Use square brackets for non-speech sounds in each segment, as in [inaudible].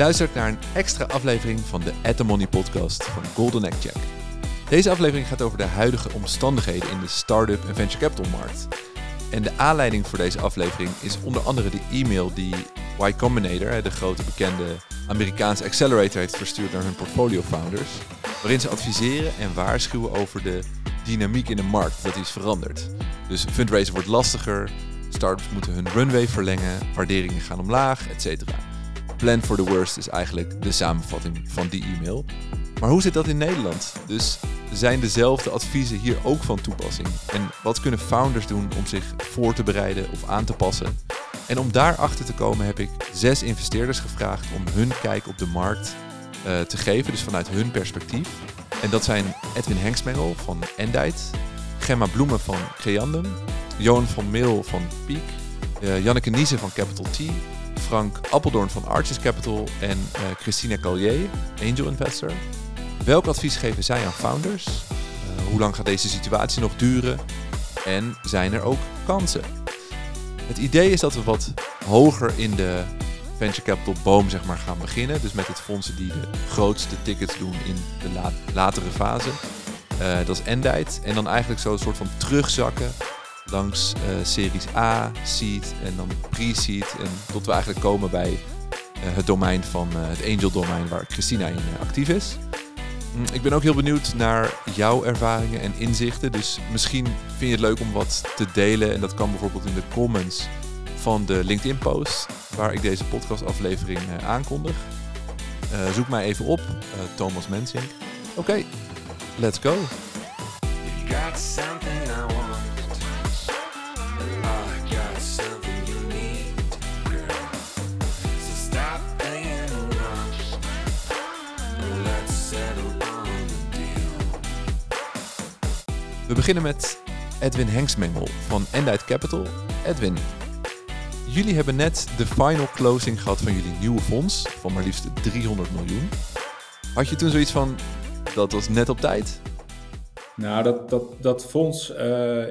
luistert naar een extra aflevering van de At The Money podcast van Golden Egg Check. Deze aflevering gaat over de huidige omstandigheden in de start-up en venture capital markt. En de aanleiding voor deze aflevering is onder andere de e-mail die Y Combinator, de grote bekende Amerikaanse accelerator, heeft verstuurd naar hun portfolio founders. Waarin ze adviseren en waarschuwen over de dynamiek in de markt, dat is veranderd. Dus fundraisen wordt lastiger, startups moeten hun runway verlengen, waarderingen gaan omlaag, etc. Plan for the worst is eigenlijk de samenvatting van die e-mail. Maar hoe zit dat in Nederland? Dus zijn dezelfde adviezen hier ook van toepassing? En wat kunnen founders doen om zich voor te bereiden of aan te passen? En om daarachter te komen heb ik zes investeerders gevraagd om hun kijk op de markt uh, te geven, dus vanuit hun perspectief. En dat zijn Edwin Hengstmengel van Endite, Gemma Bloemen van Creandum, Johan van Meel van Peak, uh, Janneke Niese van Capital T, Frank Appeldoorn van Arches Capital en uh, Christina Collier, angel investor. Welk advies geven zij aan founders? Uh, hoe lang gaat deze situatie nog duren? En zijn er ook kansen? Het idee is dat we wat hoger in de venture capital boom zeg maar, gaan beginnen. Dus met het fondsen die de grootste tickets doen in de la latere fase. Uh, dat is Endite. En dan eigenlijk zo een soort van terugzakken langs uh, series A, seed en dan pre-seed. En tot we eigenlijk komen bij uh, het domein van het angel domein waar Christina in actief is. Mm, ik ben ook heel benieuwd naar jouw ervaringen en inzichten. Dus misschien vind je het leuk om wat te delen. En dat kan bijvoorbeeld in de comments van de LinkedIn-post waar ik deze podcastaflevering aankondig. Zoek mij even op, Thomas Mensink. Oké, let's go. Beginnen met Edwin Hengsmengel van Endite Capital. Edwin, jullie hebben net de final closing gehad van jullie nieuwe fonds van maar liefst 300 miljoen. Had je toen zoiets van, dat was net op tijd? Nou, dat, dat, dat fonds uh,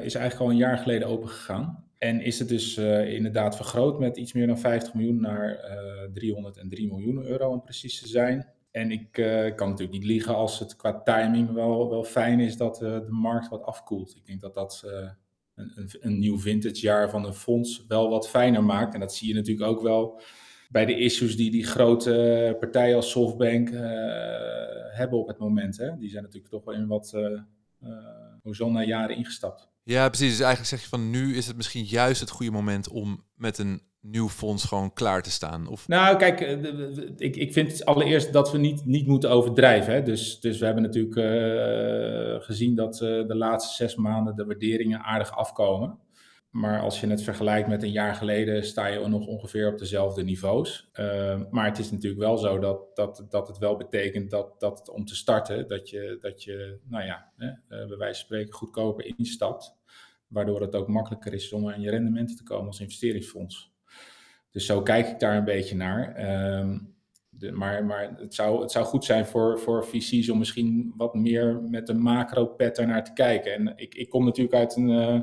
is eigenlijk al een jaar geleden opengegaan. En is het dus uh, inderdaad vergroot met iets meer dan 50 miljoen naar uh, eh, 303 miljoen euro om precies te zijn. En ik uh, kan natuurlijk niet liegen als het qua timing wel, wel fijn is dat uh, de markt wat afkoelt. Ik denk dat dat uh, een, een, een, nieuw vintage jaar van een fonds wel wat fijner maakt. En dat zie je natuurlijk ook wel bij de issues die die grote partijen als SoftBank hebben op het moment. Hè. Die zijn natuurlijk toch wel in wat uh, jaren ingestapt. Ja, precies. Dus eigenlijk zeg je van nu is het misschien juist het goede moment om met een nieuw fonds gewoon klaar te staan? Of... Nou, kijk, eh, ik, ik vind allereerst dat we niet, niet moeten overdrijven. Hè. Dus, dus we hebben natuurlijk uh, gezien dat uh, de laatste zes maanden de waarderingen aardig afkomen. Maar als je het vergelijkt met een jaar geleden, sta je nog ongeveer op dezelfde niveaus. Maar het is natuurlijk wel zo dat, dat, dat het wel betekent dat, dat om te starten, dat je, dat je nou ja, hè, bij wijze van spreken goedkoper instapt. Waardoor het ook makkelijker is om aan je rendementen te komen als investeringsfonds. Dus zo kijk ik daar een beetje naar. Um, de, maar maar het, zou, het zou goed zijn voor, voor VC's om misschien wat meer met een macro-pet naar te kijken. En ik, ik kom natuurlijk uit een uh,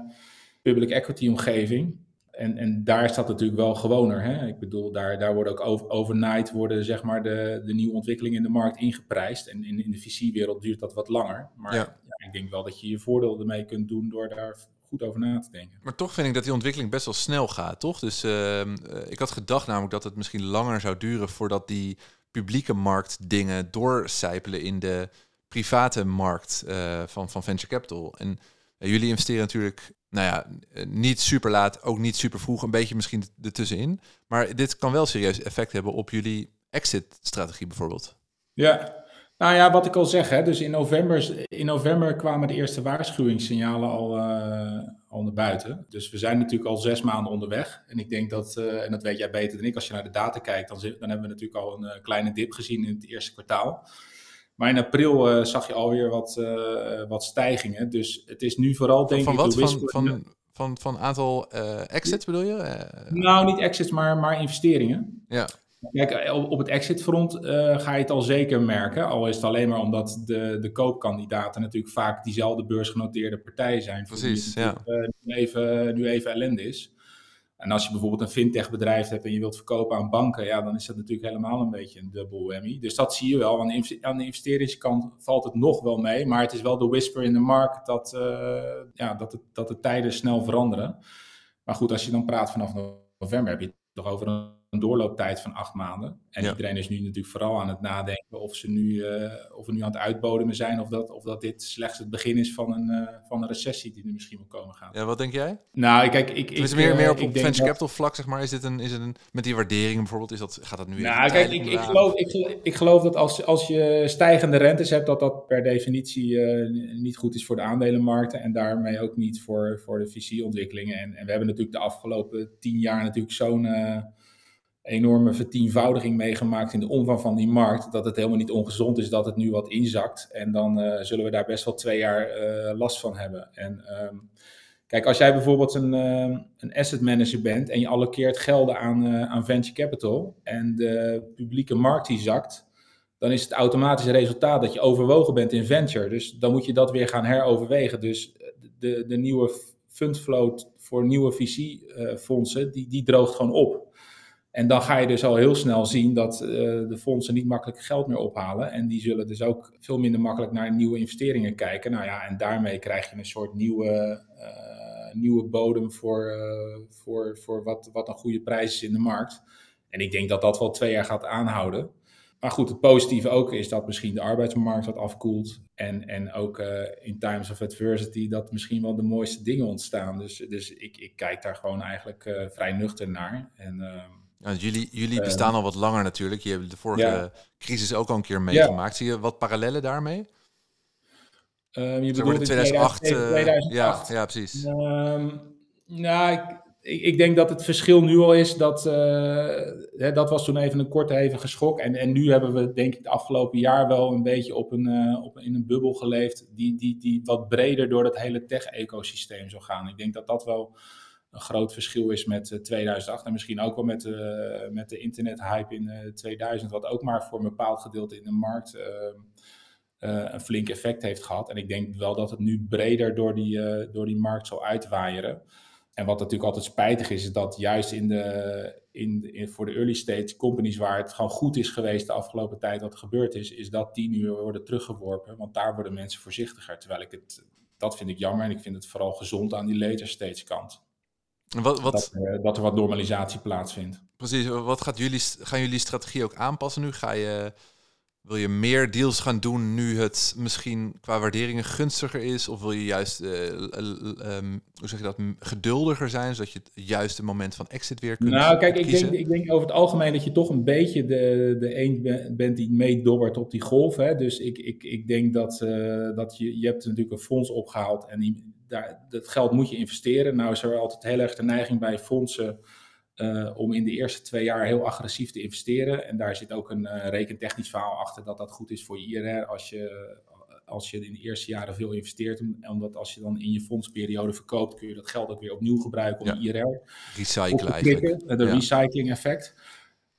public equity omgeving. En, en daar is dat natuurlijk wel gewoner. Hè? Ik bedoel, daar, daar worden ook over, overnight worden, zeg maar, de, de nieuwe ontwikkelingen in de markt ingeprijsd. En in, in de VC-wereld duurt dat wat langer. Maar ja. Ja, ik denk wel dat je je voordeel ermee kunt doen door daar goed over na te denken. Maar toch vind ik dat die ontwikkeling best wel snel gaat, toch? Dus uh, ik had gedacht namelijk dat het misschien langer zou duren voordat die publieke markt dingen doorcijpelen in de private markt uh, van, van venture capital. En uh, jullie investeren natuurlijk, nou ja, niet super laat, ook niet super vroeg, een beetje misschien ertussenin. Maar dit kan wel serieus effect hebben op jullie exit-strategie bijvoorbeeld. Ja, nou ja, wat ik al zeg, hè, dus in november, in november kwamen de eerste waarschuwingssignalen al, uh, al naar buiten. Dus we zijn natuurlijk al zes maanden onderweg. En ik denk dat, uh, en dat weet jij beter dan ik, als je naar de data kijkt, dan, dan hebben we natuurlijk al een uh, kleine dip gezien in het eerste kwartaal. Maar in april zag je alweer wat, wat stijgingen. Dus het is nu vooral, denk van ik... Wat? Van wat? Van, van, van aantal exits bedoel je? nou, niet exits, maar, maar investeringen. Ja. Kijk, eh, op het exitfront uh, ga je het al zeker merken. Al is het alleen maar omdat de, de koopkandidaten natuurlijk vaak diezelfde beursgenoteerde partijen zijn. Precies, ja. Uh, nu, even, nu even ellende is. En als je bijvoorbeeld een fintech bedrijf hebt en je wilt verkopen aan banken, ja, dan is dat natuurlijk helemaal een beetje een dubbel whammy. Dus dat zie je wel. Aan de, aan de investeringskant valt het nog wel mee, maar het is wel de whisper in de markt dat, uh, ja, dat, het, dat de tijden snel veranderen. Maar goed, als je dan praat vanaf november, heb je het toch over een een doorlooptijd van acht maanden. En iedereen is nu natuurlijk vooral aan het nadenken of ze nu, uh, of we nu aan het uitbodemen zijn of dat, of dat dit slechts het begin is van een, uh, van een recessie die er misschien wel komen gaat. Ja, wat denk jij? Nou, kijk, ik... ik is meer, meer op, op venture capital vlak, zeg maar. Is dit een, is het een, met die waarderingen bijvoorbeeld, is dat, gaat dat nu Nou, kijk, ik, ik, geloof, ik, ik geloof dat als, als je stijgende rentes hebt, dat dat per definitie uh, niet goed is voor de aandelenmarkten en daarmee ook niet voor, voor de visieontwikkelingen. En, en we hebben natuurlijk de afgelopen tien jaar natuurlijk zo'n enorme vertienvoudiging meegemaakt in de omvang van die markt. Dat het helemaal niet ongezond is dat het nu wat inzakt. En dan uh, zullen we daar best wel twee jaar uh, last van hebben. En um, kijk, als jij bijvoorbeeld een, uh, een asset manager bent en je allokeert gelden aan, aan venture capital en de publieke markt die zakt. Dan is het automatisch resultaat dat je overwogen bent in venture. Dus dan moet je dat weer gaan heroverwegen. Dus de, de nieuwe fundfloat voor nieuwe visiefondsen, die, die droogt gewoon op. En dan ga je dus al heel snel zien dat uh, de fondsen niet makkelijk geld meer ophalen. En die zullen dus ook veel minder makkelijk naar nieuwe investeringen kijken. Nou ja, en daarmee krijg je een soort nieuwe, uh, nieuwe bodem voor, uh, voor, voor wat, wat een goede prijs is in de markt. En ik denk dat dat wel twee jaar gaat aanhouden. Maar goed, het positieve ook is dat misschien de arbeidsmarkt wat afkoelt. En, en ook in times of adversity dat misschien wel de mooiste dingen ontstaan. Dus, dus ik, ik kijk daar gewoon eigenlijk vrij nuchter naar. En ehm, ja, jullie, jullie bestaan al wat langer natuurlijk. Je hebt de vorige crisis ook al een keer meegemaakt. Zie je wat parallellen daarmee? Um, je bedoelt 2008, 2008. ja, ja, precies. Um, nou, ik, ik, denk dat het verschil nu al is dat uh, hè, dat was toen even een korte hevige schok. En, en nu hebben we denk ik het afgelopen jaar wel een beetje op een, uh, op, in een bubbel geleefd die, die, die wat breder door dat hele tech-ecosysteem zou gaan. Ik denk dat dat wel een groot verschil is met 2008 eh, en misschien ook wel met, uh, met de internethype in 2000, eh, wat ook maar voor een bepaald gedeelte in de markt een flink effect heeft gehad. En ik denk wel dat het nu breder door die, door die markt zal uitwaaieren. En wat natuurlijk altijd spijtig is, is dat juist in de, in, voor de early stage companies waar het gewoon goed is geweest de afgelopen tijd wat gebeurd is, is dat die nu worden teruggeworpen. Want daar worden mensen voorzichtiger. Terwijl ik het, dat vind ik jammer en ik vind het vooral gezond aan die later stage kant. Wat, wat, dat, uh, dat, er wat normalisatie plaatsvindt. Precies, wat gaat jullie, gaan jullie strategie ook aanpassen nu? Ga je, wil je meer deals gaan doen nu het misschien qua waarderingen gunstiger is? Of wil je juist, uh, um, hoe zeg je dat, geduldiger zijn, zodat je het juiste moment van exit weer kunt Nou, kijk, ik denk, ik denk over het algemeen dat je toch een beetje de, de een bent die meedobbert op die golf. Hè? Dus ik, ik, ik denk dat, uh, dat je, je hebt natuurlijk een fonds opgehaald en die daar, dat geld moet je investeren. Nou is er altijd heel erg de neiging bij fondsen uh, om in de eerste twee jaar heel agressief te investeren. En daar zit ook een uh, rekentechnisch verhaal achter dat dat goed is voor je IRR als je, als je in de eerste jaren veel investeert. Omdat als je dan in je fondsperiode verkoopt, kun je dat geld ook weer opnieuw gebruiken om ja. IRR Recyclen eigenlijk. De ja. recycling effect.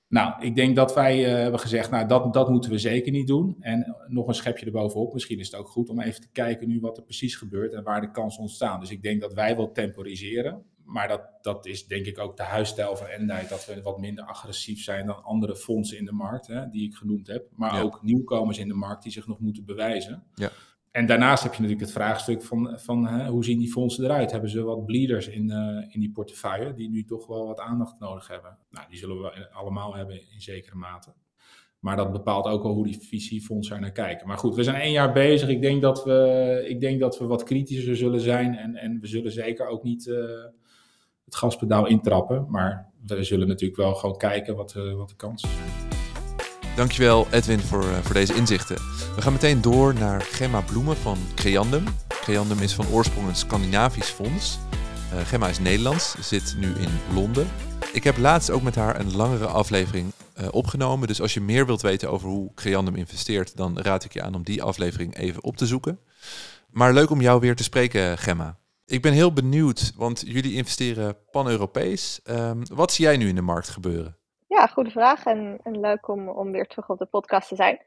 Nou, ik denk dat wij uh, hebben gezegd, nou dat, dat moeten we zeker niet doen. En nog een schepje erbovenop, misschien is het ook goed om even te kijken nu wat er precies gebeurt en waar de kansen ontstaan. Dus ik denk dat wij wel temporiseren. Maar dat, dat is denk ik ook de huisstijl van Endite, dat we wat minder agressief zijn dan andere fondsen in de markt, hè, die ik genoemd heb. Maar ja. ook nieuwkomers in de markt die zich nog moeten bewijzen. Ja. En daarnaast heb je natuurlijk het vraagstuk van, van hè, hoe zien die fondsen eruit? Hebben ze wat bleeders in, uh, in die portefeuille die nu toch wel wat aandacht nodig hebben? Nou, die zullen we allemaal hebben in zekere mate. Maar dat bepaalt ook al hoe die visiefondsen er naar kijken. Maar goed, we zijn één jaar bezig. Ik denk dat we, ik denk dat we wat kritischer zullen zijn. En, en we zullen zeker ook niet uh, het gaspedaal intrappen. Maar we zullen natuurlijk wel gewoon kijken wat, uh, wat de kans is. Dankjewel Edwin voor, uh, voor deze inzichten. We gaan meteen door naar Gemma Bloemen van Creandum. Creandum is van oorsprong een Scandinavisch fonds. Uh, Gemma is Nederlands, zit nu in Londen. Ik heb laatst ook met haar een langere aflevering uh, opgenomen. Dus als je meer wilt weten over hoe Creandum investeert, dan raad ik je aan om die aflevering even op te zoeken. Maar leuk om jou weer te spreken, Gemma. Ik ben heel benieuwd, want jullie investeren pan-Europees. Um, wat zie jij nu in de markt gebeuren? Ja, goede vraag en, en leuk om, om weer terug op de podcast te zijn.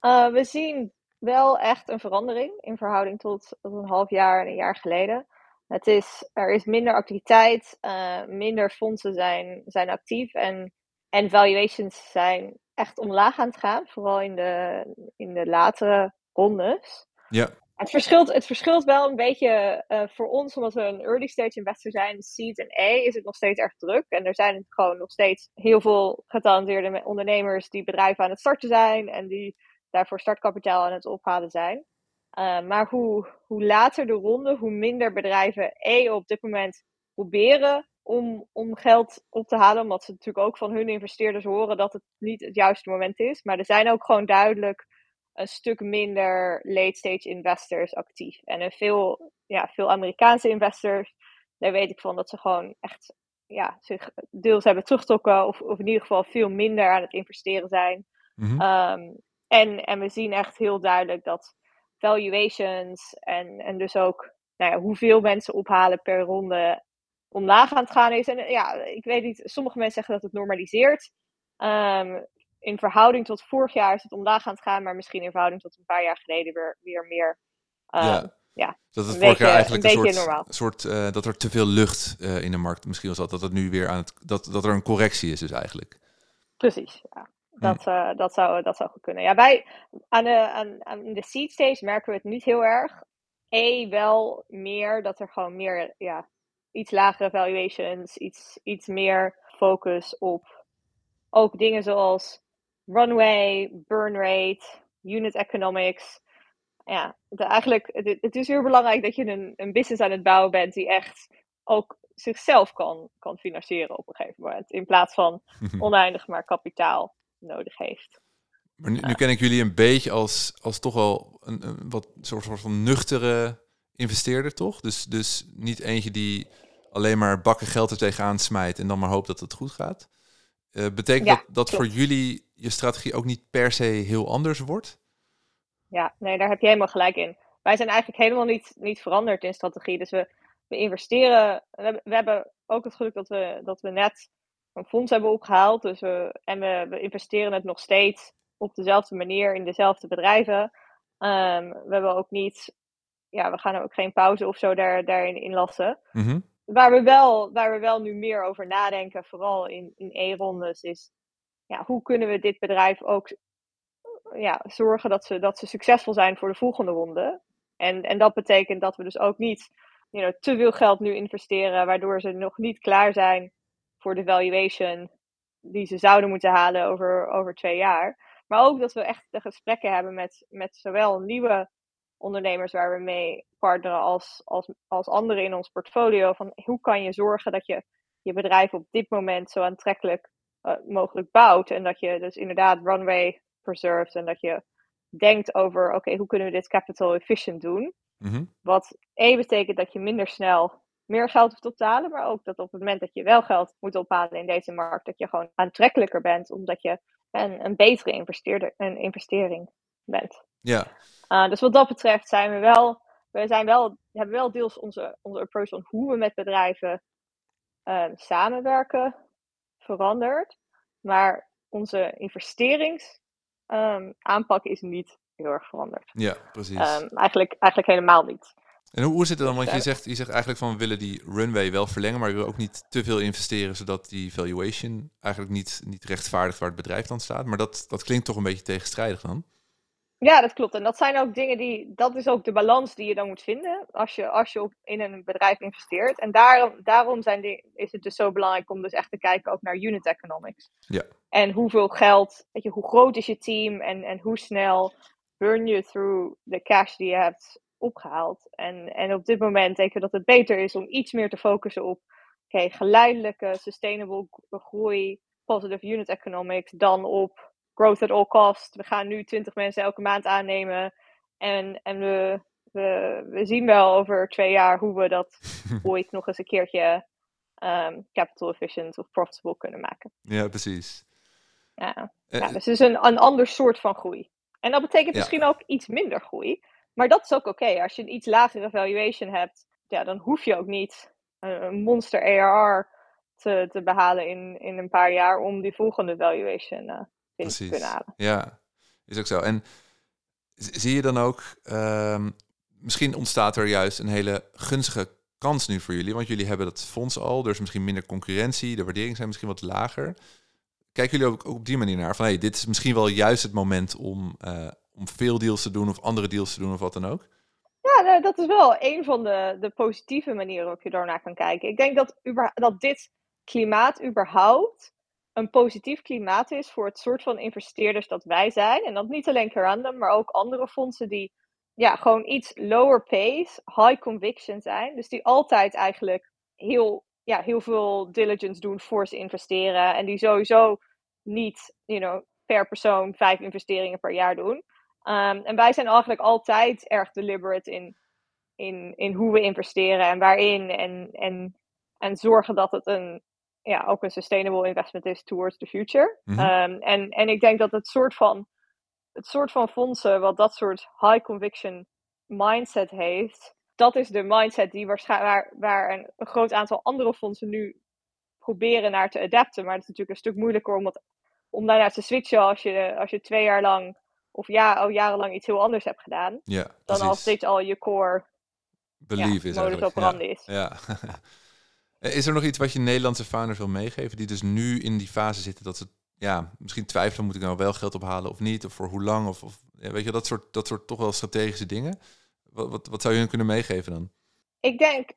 Uh, we zien wel echt een verandering in verhouding tot, een half jaar en een jaar geleden. Het is, er is minder activiteit, uh, minder fondsen zijn, zijn actief en, en valuations zijn echt omlaag aan het gaan, vooral in de, in de latere rondes. Ja. Het verschilt, het verschilt wel een beetje uh, voor ons, omdat we een early stage investor zijn. Seed en A is het nog steeds erg druk. En er zijn gewoon nog steeds heel veel getalenteerde ondernemers die bedrijven aan het starten zijn en die daarvoor startkapitaal aan het ophalen zijn. Uh, maar hoe, hoe later de ronde, hoe minder bedrijven E op dit moment proberen om, om geld op te halen. Omdat ze natuurlijk ook van hun investeerders horen dat het niet het juiste moment is. Maar er zijn ook gewoon duidelijk een stuk minder late-stage investors actief. En een veel, ja, veel Amerikaanse investors, daar weet ik van dat ze gewoon echt ja, zich deels hebben teruggetrokken. Of, of in ieder geval veel minder aan het investeren zijn. Mhm. Um, en, en we zien echt heel duidelijk dat valuations en, en dus ook nou ja, hoeveel mensen ophalen per ronde omlaag aan het gaan is. En ja, ik weet niet, sommige mensen zeggen dat het normaliseert. Um, in verhouding tot vorig jaar is het omlaag aan het gaan, maar misschien in verhouding tot een paar jaar geleden weer, weer meer. Um, Ja. ja. Dat het Een vorig jaar eigenlijk een een soort, soort eh, dat er te veel lucht eh, in de markt misschien was dat dat het nu weer aan het dat dat er een correctie is dus eigenlijk. Precies, ja. Dat, eh, dat, zou, dat zou goed kunnen. Ja, wij aan de, aan, aan de seed stage merken we het niet heel erg. E wel meer dat er gewoon meer, ja, iets lagere valuations, iets, iets meer focus op ook dingen zoals runway, burn rate, unit economics. Ja, eigenlijk, het, het is heel belangrijk dat je een, een business aan het bouwen bent die echt ook zichzelf kan, kan financieren op een gegeven moment. In plaats van [laughs] oneindig maar kapitaal nodig heeft. Maar nu, nu ken ik jullie een beetje als, als toch wel een, een wat soort, soort van nuchtere investeerder, toch? Dus, dus niet eentje die alleen maar bakken geld er tegenaan smijt en dan maar hoopt dat het goed gaat. Eh, betekent Ja, dat dat voor jullie je strategie ook niet per se heel anders wordt? Ja, nee, daar heb je helemaal gelijk in. Wij zijn eigenlijk helemaal niet, niet veranderd in strategie. Dus we, we investeren. We hebben, we hebben ook het geluk dat we, dat we net een fonds hebben opgehaald. Dus we, en we, we investeren het nog steeds op dezelfde manier in dezelfde bedrijven. Ehm, we hebben ook niet. Ja, we gaan er ook geen pauze of zo daar, daarin inlassen. Mhm. Waar we, wel, waar we wel nu meer over nadenken, vooral in, in E-rondes, is ja, hoe kunnen we dit bedrijf ook ja, zorgen dat ze, dat ze succesvol zijn voor de volgende ronde. En, en dat betekent dat we dus ook niet you know, te veel geld nu investeren, waardoor ze nog niet klaar zijn voor de valuation die ze zouden moeten halen over, over twee jaar. Maar ook dat we echt de gesprekken hebben met, met zowel nieuwe ondernemers waar we mee partneren als, als, als anderen in ons portfolio. Van hoe kan je zorgen dat je je bedrijf op dit moment zo aantrekkelijk eh, mogelijk bouwt. En dat je dus inderdaad runway preserves en dat je denkt over, oké, hoe kunnen we dit capital efficient doen? Mhm. Wat E betekent dat je minder snel meer geld hoeft op te halen, maar ook dat op het moment dat je wel geld moet ophalen in deze markt, dat je gewoon aantrekkelijker bent, omdat je een, een betere investeerder, een investering bent. Ja, Uh, dus wat dat betreft zijn we wel, we zijn wel, hebben wel deels onze, onze approach van hoe we met bedrijven uh, samenwerken veranderd. Maar onze investerings um, aanpak is niet heel erg veranderd. ja, precies. Um, eigenlijk, eigenlijk helemaal niet. En hoe, hoe zit het dan? Want je zegt, je zegt eigenlijk van we willen die runway wel verlengen, maar je wil ook niet te veel investeren, zodat die valuation eigenlijk niet, niet rechtvaardigt waar het bedrijf dan staat. Maar dat, dat klinkt toch een beetje tegenstrijdig dan? Ja, dat klopt. En dat zijn ook dingen die, dat is ook de balans die je dan moet vinden als je, als je op, in een bedrijf investeert. En daarom, daarom zijn die, is het dus zo belangrijk om dus echt te kijken ook naar unit economics. Ja. En hoeveel geld, weet je, hoe groot is je team en, en hoe snel burn je through de cash die je hebt opgehaald. En, en op dit moment denken we dat het beter is om iets meer te focussen op oké, geleidelijke, sustainable groei, positive unit economics, dan op growth at all cost. We gaan nu 20 mensen elke maand aannemen. En, en we, we, we zien wel over twee jaar hoe we dat [laughs] ooit nog eens een keertje um, capital efficient of profitable kunnen maken. Ja, precies. Ja, Eh, ja dus het is een, een ander soort van groei. En dat betekent Ja. misschien ook iets minder groei. Maar dat is ook oké. Als je een iets lagere valuation hebt, ja, dan hoef je ook niet een, een monster ARR te, te behalen in, in een paar jaar om die volgende valuation uh, kunnen halen. Ja, is ook zo. En zie je dan ook, ehm, misschien ontstaat er juist een hele gunstige kans nu voor jullie? Want jullie hebben dat fonds al, er is misschien minder concurrentie, de waarderingen zijn misschien wat lager. Kijken jullie ook, op die manier naar? Van hey, dit is misschien wel juist het moment om, uh, om veel deals te doen of andere deals te doen of wat dan ook? Ja, nou, dat is wel een van de, de positieve manieren waarop je daarnaar kan kijken. Ik denk dat, dat dit klimaat überhaupt een positief klimaat is voor het soort van investeerders dat wij zijn. En dat niet alleen Carandum, maar ook andere fondsen die ja, gewoon iets lower pace, high conviction zijn. Dus die altijd eigenlijk heel, ja, heel veel diligence doen voor ze investeren. En die sowieso niet you know, per persoon vijf investeringen per jaar doen. Um, en wij zijn eigenlijk altijd erg deliberate in, in, in hoe we investeren en waarin. En, en, en zorgen dat het een, ja, ook een sustainable investment is towards the future. Mhm. um, en, en ik denk dat het soort van het soort van fondsen wat dat soort high conviction mindset heeft, dat is de mindset die waarschijnlijk waar, waar een, een, groot aantal andere fondsen nu proberen naar te adapten. Maar het is natuurlijk een stuk moeilijker om, het, om daarnaar te switchen als je, als je twee jaar lang of ja, al jarenlang iets heel anders hebt gedaan. Ja, dan als dit al je core Belief ja, is modus eigenlijk. operandi ja. is. Ja. [laughs] is er nog iets wat je Nederlandse founders wil meegeven die dus nu in die fase zitten dat ze ja, misschien twijfelen, moet ik nou wel geld ophalen of niet? Of voor hoe lang? Of, of ja, weet je, dat soort, dat soort toch wel strategische dingen. Wat, wat, wat zou je hun kunnen meegeven dan? Ik denk,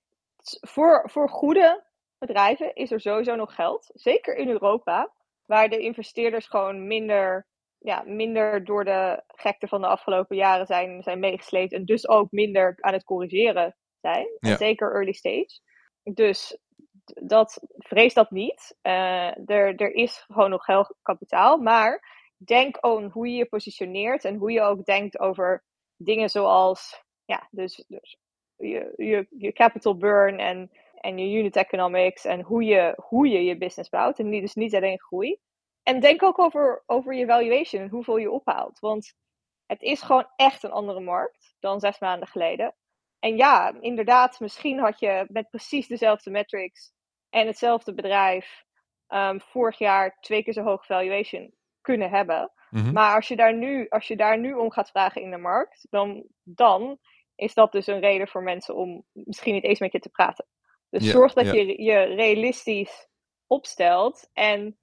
voor, voor goede bedrijven is er sowieso nog geld. Zeker in Europa, waar de investeerders gewoon minder, ja, minder door de gekte van de afgelopen jaren zijn, zijn meegesleept. En dus ook minder aan het corrigeren zijn. Ja. En zeker early stage. Dus dat, vrees dat niet. Uh, er, er is gewoon nog heel kapitaal. Maar denk aan hoe je je positioneert en hoe je ook denkt over dingen zoals ja, dus, dus je, je, je capital burn en, en je unit economics en hoe je, hoe je je business bouwt. En niet, dus niet alleen groei. En denk ook over, over je valuation en hoeveel je ophaalt. Want het is gewoon echt een andere markt dan zes maanden geleden. En ja, inderdaad, misschien had je met precies dezelfde metrics en hetzelfde bedrijf um, vorig jaar twee keer zo hoog valuation kunnen hebben. Mm -hmm. Maar als je, daar nu, als je daar nu om gaat vragen in de markt, dan, dan is dat dus een reden voor mensen om misschien niet eens met je te praten. Dus Ja, zorg dat ja. je je realistisch opstelt. En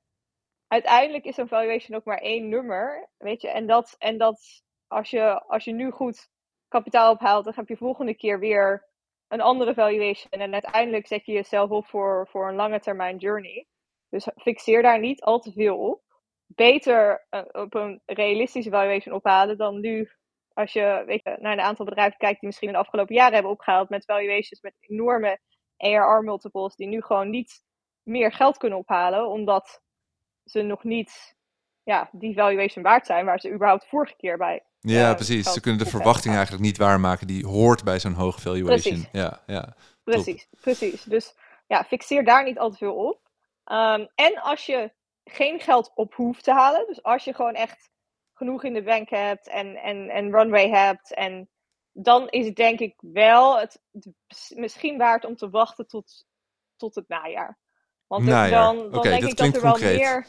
uiteindelijk is een valuation ook maar één nummer. Weet je, en dat, en dat als, je, als je nu goed kapitaal ophaalt, dan heb je volgende keer weer een andere valuation. En uiteindelijk zet je jezelf op voor, voor een lange termijn journey. Dus fixeer daar niet al te veel op. Beter uh, op een realistische valuation ophalen dan nu als je weet naar een aantal bedrijven kijkt die misschien in de afgelopen jaren hebben opgehaald met valuations met enorme ARR multiples die nu gewoon niet meer geld kunnen ophalen omdat ze nog niet ja, die valuation waard zijn waar ze überhaupt vorige keer bij Ja, eh, precies. Ze kunnen de verwachting eigenlijk niet waarmaken die hoort bij zo'n hoge valuation. Precies. Ja, ja. Precies, precies. Dus ja, fixeer daar niet al te veel op. Ehm, en als je geen geld op hoeft te halen, dus als je gewoon echt genoeg in de bank hebt en, en, en runway hebt, en dan is het denk ik wel het, het misschien waard om te wachten tot, tot het najaar. Want Najaar. dan, dan denk ik dat er wel concreet. meer.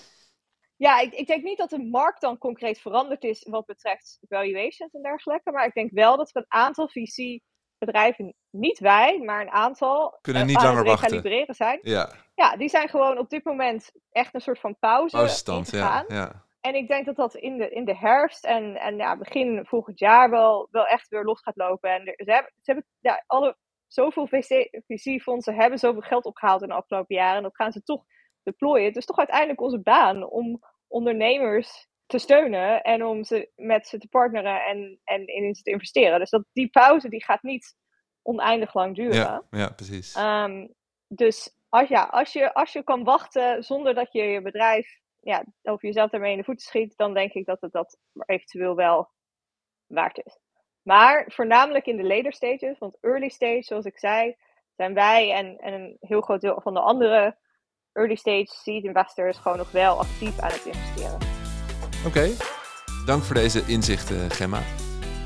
Ja, ik, ik denk niet dat de markt dan concreet veranderd is wat betreft valuations en dergelijke. Maar ik denk wel dat er een aantal VC-bedrijven, niet wij, maar een aantal, Kunnen eh, niet langer wachten. zijn. Ja, Ja, die zijn gewoon op dit moment echt een soort van pauze pauzestand. Ja, ja. En ik denk dat dat in de, in de herfst en, en ja, begin volgend jaar wel, wel echt weer los gaat lopen. En er- ze hebben, ze hebben ja, alle, zoveel VC VC-fondsen hebben zoveel geld opgehaald in de afgelopen jaren. En dat gaan ze toch deployen. Het is toch uiteindelijk onze baan om ondernemers te steunen en om ze met ze te partneren en, en in ze te investeren. Dus dat, die pauze die gaat niet oneindig lang duren. ja, ja, precies. Ehm, dus als, ja, als, je, als je kan wachten zonder dat je je bedrijf ja, of jezelf daarmee in de voeten schiet, dan denk ik dat het dat eventueel wel waard is. Maar voornamelijk in de later stages, want early stage, zoals ik zei, zijn wij en, en een heel groot deel van de andere early stage seed investors gewoon nog wel actief aan het investeren. Oké, dank voor deze inzichten, Gemma.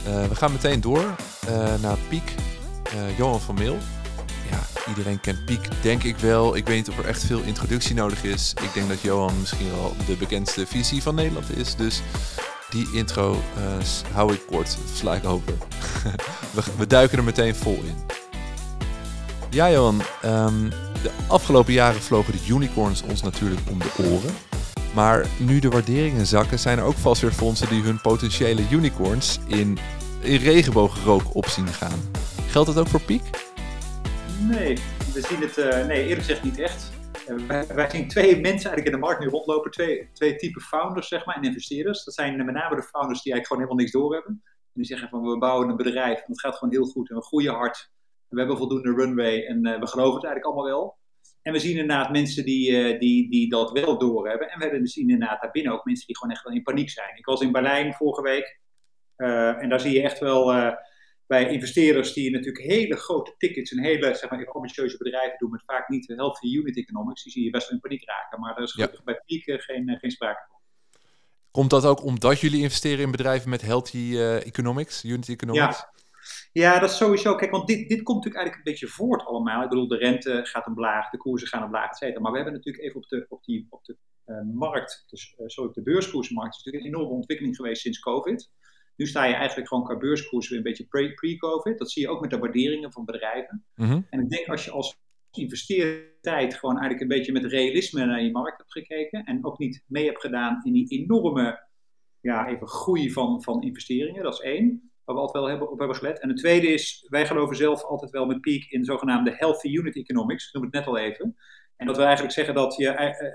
Eh, we gaan meteen door eh, naar Piek. Eh, Johan van Meel. Ja, iedereen kent Piek, denk ik wel. Ik weet niet of er echt veel introductie nodig is. Ik denk dat Johan misschien wel de bekendste visie van Nederland is. Dus die intro hou ik kort, sla ik [laughs] we, we duiken er meteen vol in. Ja, Johan. Ehm, de afgelopen jaren vlogen de unicorns ons natuurlijk om de oren. Maar nu de waarderingen zakken, zijn er ook vast weer fondsen die hun potentiële unicorns in, in opzien gaan. Geldt dat ook voor Piek? Nee, we zien het uh, nee, eerlijk gezegd niet echt. Uh, wij, zien twee mensen eigenlijk in de markt nu rondlopen, twee, twee typen founders zeg maar, en investeerders. Dat zijn met name de founders die eigenlijk gewoon helemaal niks doorhebben. En die zeggen van we bouwen een bedrijf en het gaat gewoon heel goed en we groeien hard. We hebben voldoende runway en uh, we geloven het eigenlijk allemaal wel. En we zien inderdaad mensen die, die, die dat wel doorhebben. En we hebben zien inderdaad daarbinnen ook mensen die gewoon echt wel in paniek zijn. Ik was in Berlijn vorige week en daar zie je echt wel bij investeerders die natuurlijk hele grote tickets en hele zeg maar, ambitieuze bedrijven doen met vaak niet healthy unit economics, die zie je best wel in paniek raken. Maar daar is ja. bij pieken geen, eh, geen sprake van. Komt dat ook omdat jullie investeren in bedrijven met healthy economics, unit economics? Ja. Ja, dat is sowieso. Kijk, want dit, dit komt natuurlijk eigenlijk een beetje voort allemaal. Ik bedoel, de rente gaat omlaag, de koersen gaan omlaag, et cetera. Maar we hebben natuurlijk even op de, op die, op de uh, markt, dus, uh, sorry, op de beurskoersmarkt, is natuurlijk een enorme ontwikkeling geweest sinds COVID. Nu sta je eigenlijk gewoon qua beurskoers weer een beetje pre-COVID. dat zie je ook met de waarderingen van bedrijven. Mhm. En ik denk als je als investeertijd gewoon eigenlijk een beetje met realisme naar je markt hebt gekeken. En ook niet mee hebt gedaan in die enorme ja, even groei van, van investeringen. Dat is één, waar we altijd wel hebben, op hebben gelet. En de tweede is, wij geloven zelf altijd wel met Peak in zogenaamde healthy unit economics. Ik noem het net al even. En dat we eigenlijk zeggen dat je, eh,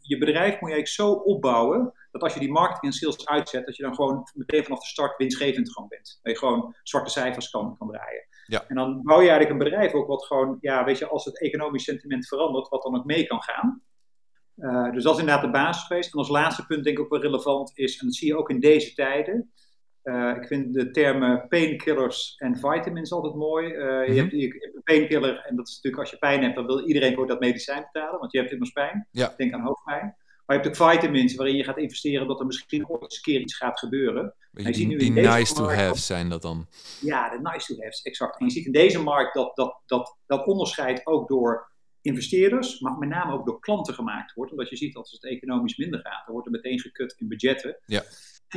je bedrijf moet je eigenlijk zo opbouwen dat als je die marketing en sales uitzet, dat je dan gewoon meteen vanaf de start winstgevend gewoon bent. Dat je gewoon zwarte cijfers kan, kan draaien. Ja. En dan bouw je eigenlijk een bedrijf ook wat gewoon, ja, weet je, als het economisch sentiment verandert, wat dan ook mee kan gaan. Uh, dus dat is inderdaad de basis geweest. En als laatste punt denk ik ook wel relevant is, en dat zie je ook in deze tijden, uh, ik vind de termen painkillers en vitamins altijd mooi. Uh, mm-hmm. Je hebt een painkiller, en dat is natuurlijk als je pijn hebt, dan wil iedereen voor dat medicijn betalen, want je hebt immers pijn. Ja. Denk aan hoofdpijn. Maar je hebt ook vitamins waarin je gaat investeren dat er misschien ooit eens een keer iets gaat gebeuren. Die, die, die nice to have zijn dat dan? Ja, de nice to haves, exact. En je ziet in deze markt dat dat, dat, dat onderscheid ook door investeerders, maar met name ook door klanten gemaakt wordt. Omdat je ziet dat als het economisch minder gaat, dan wordt er meteen gekut in budgetten. Ja.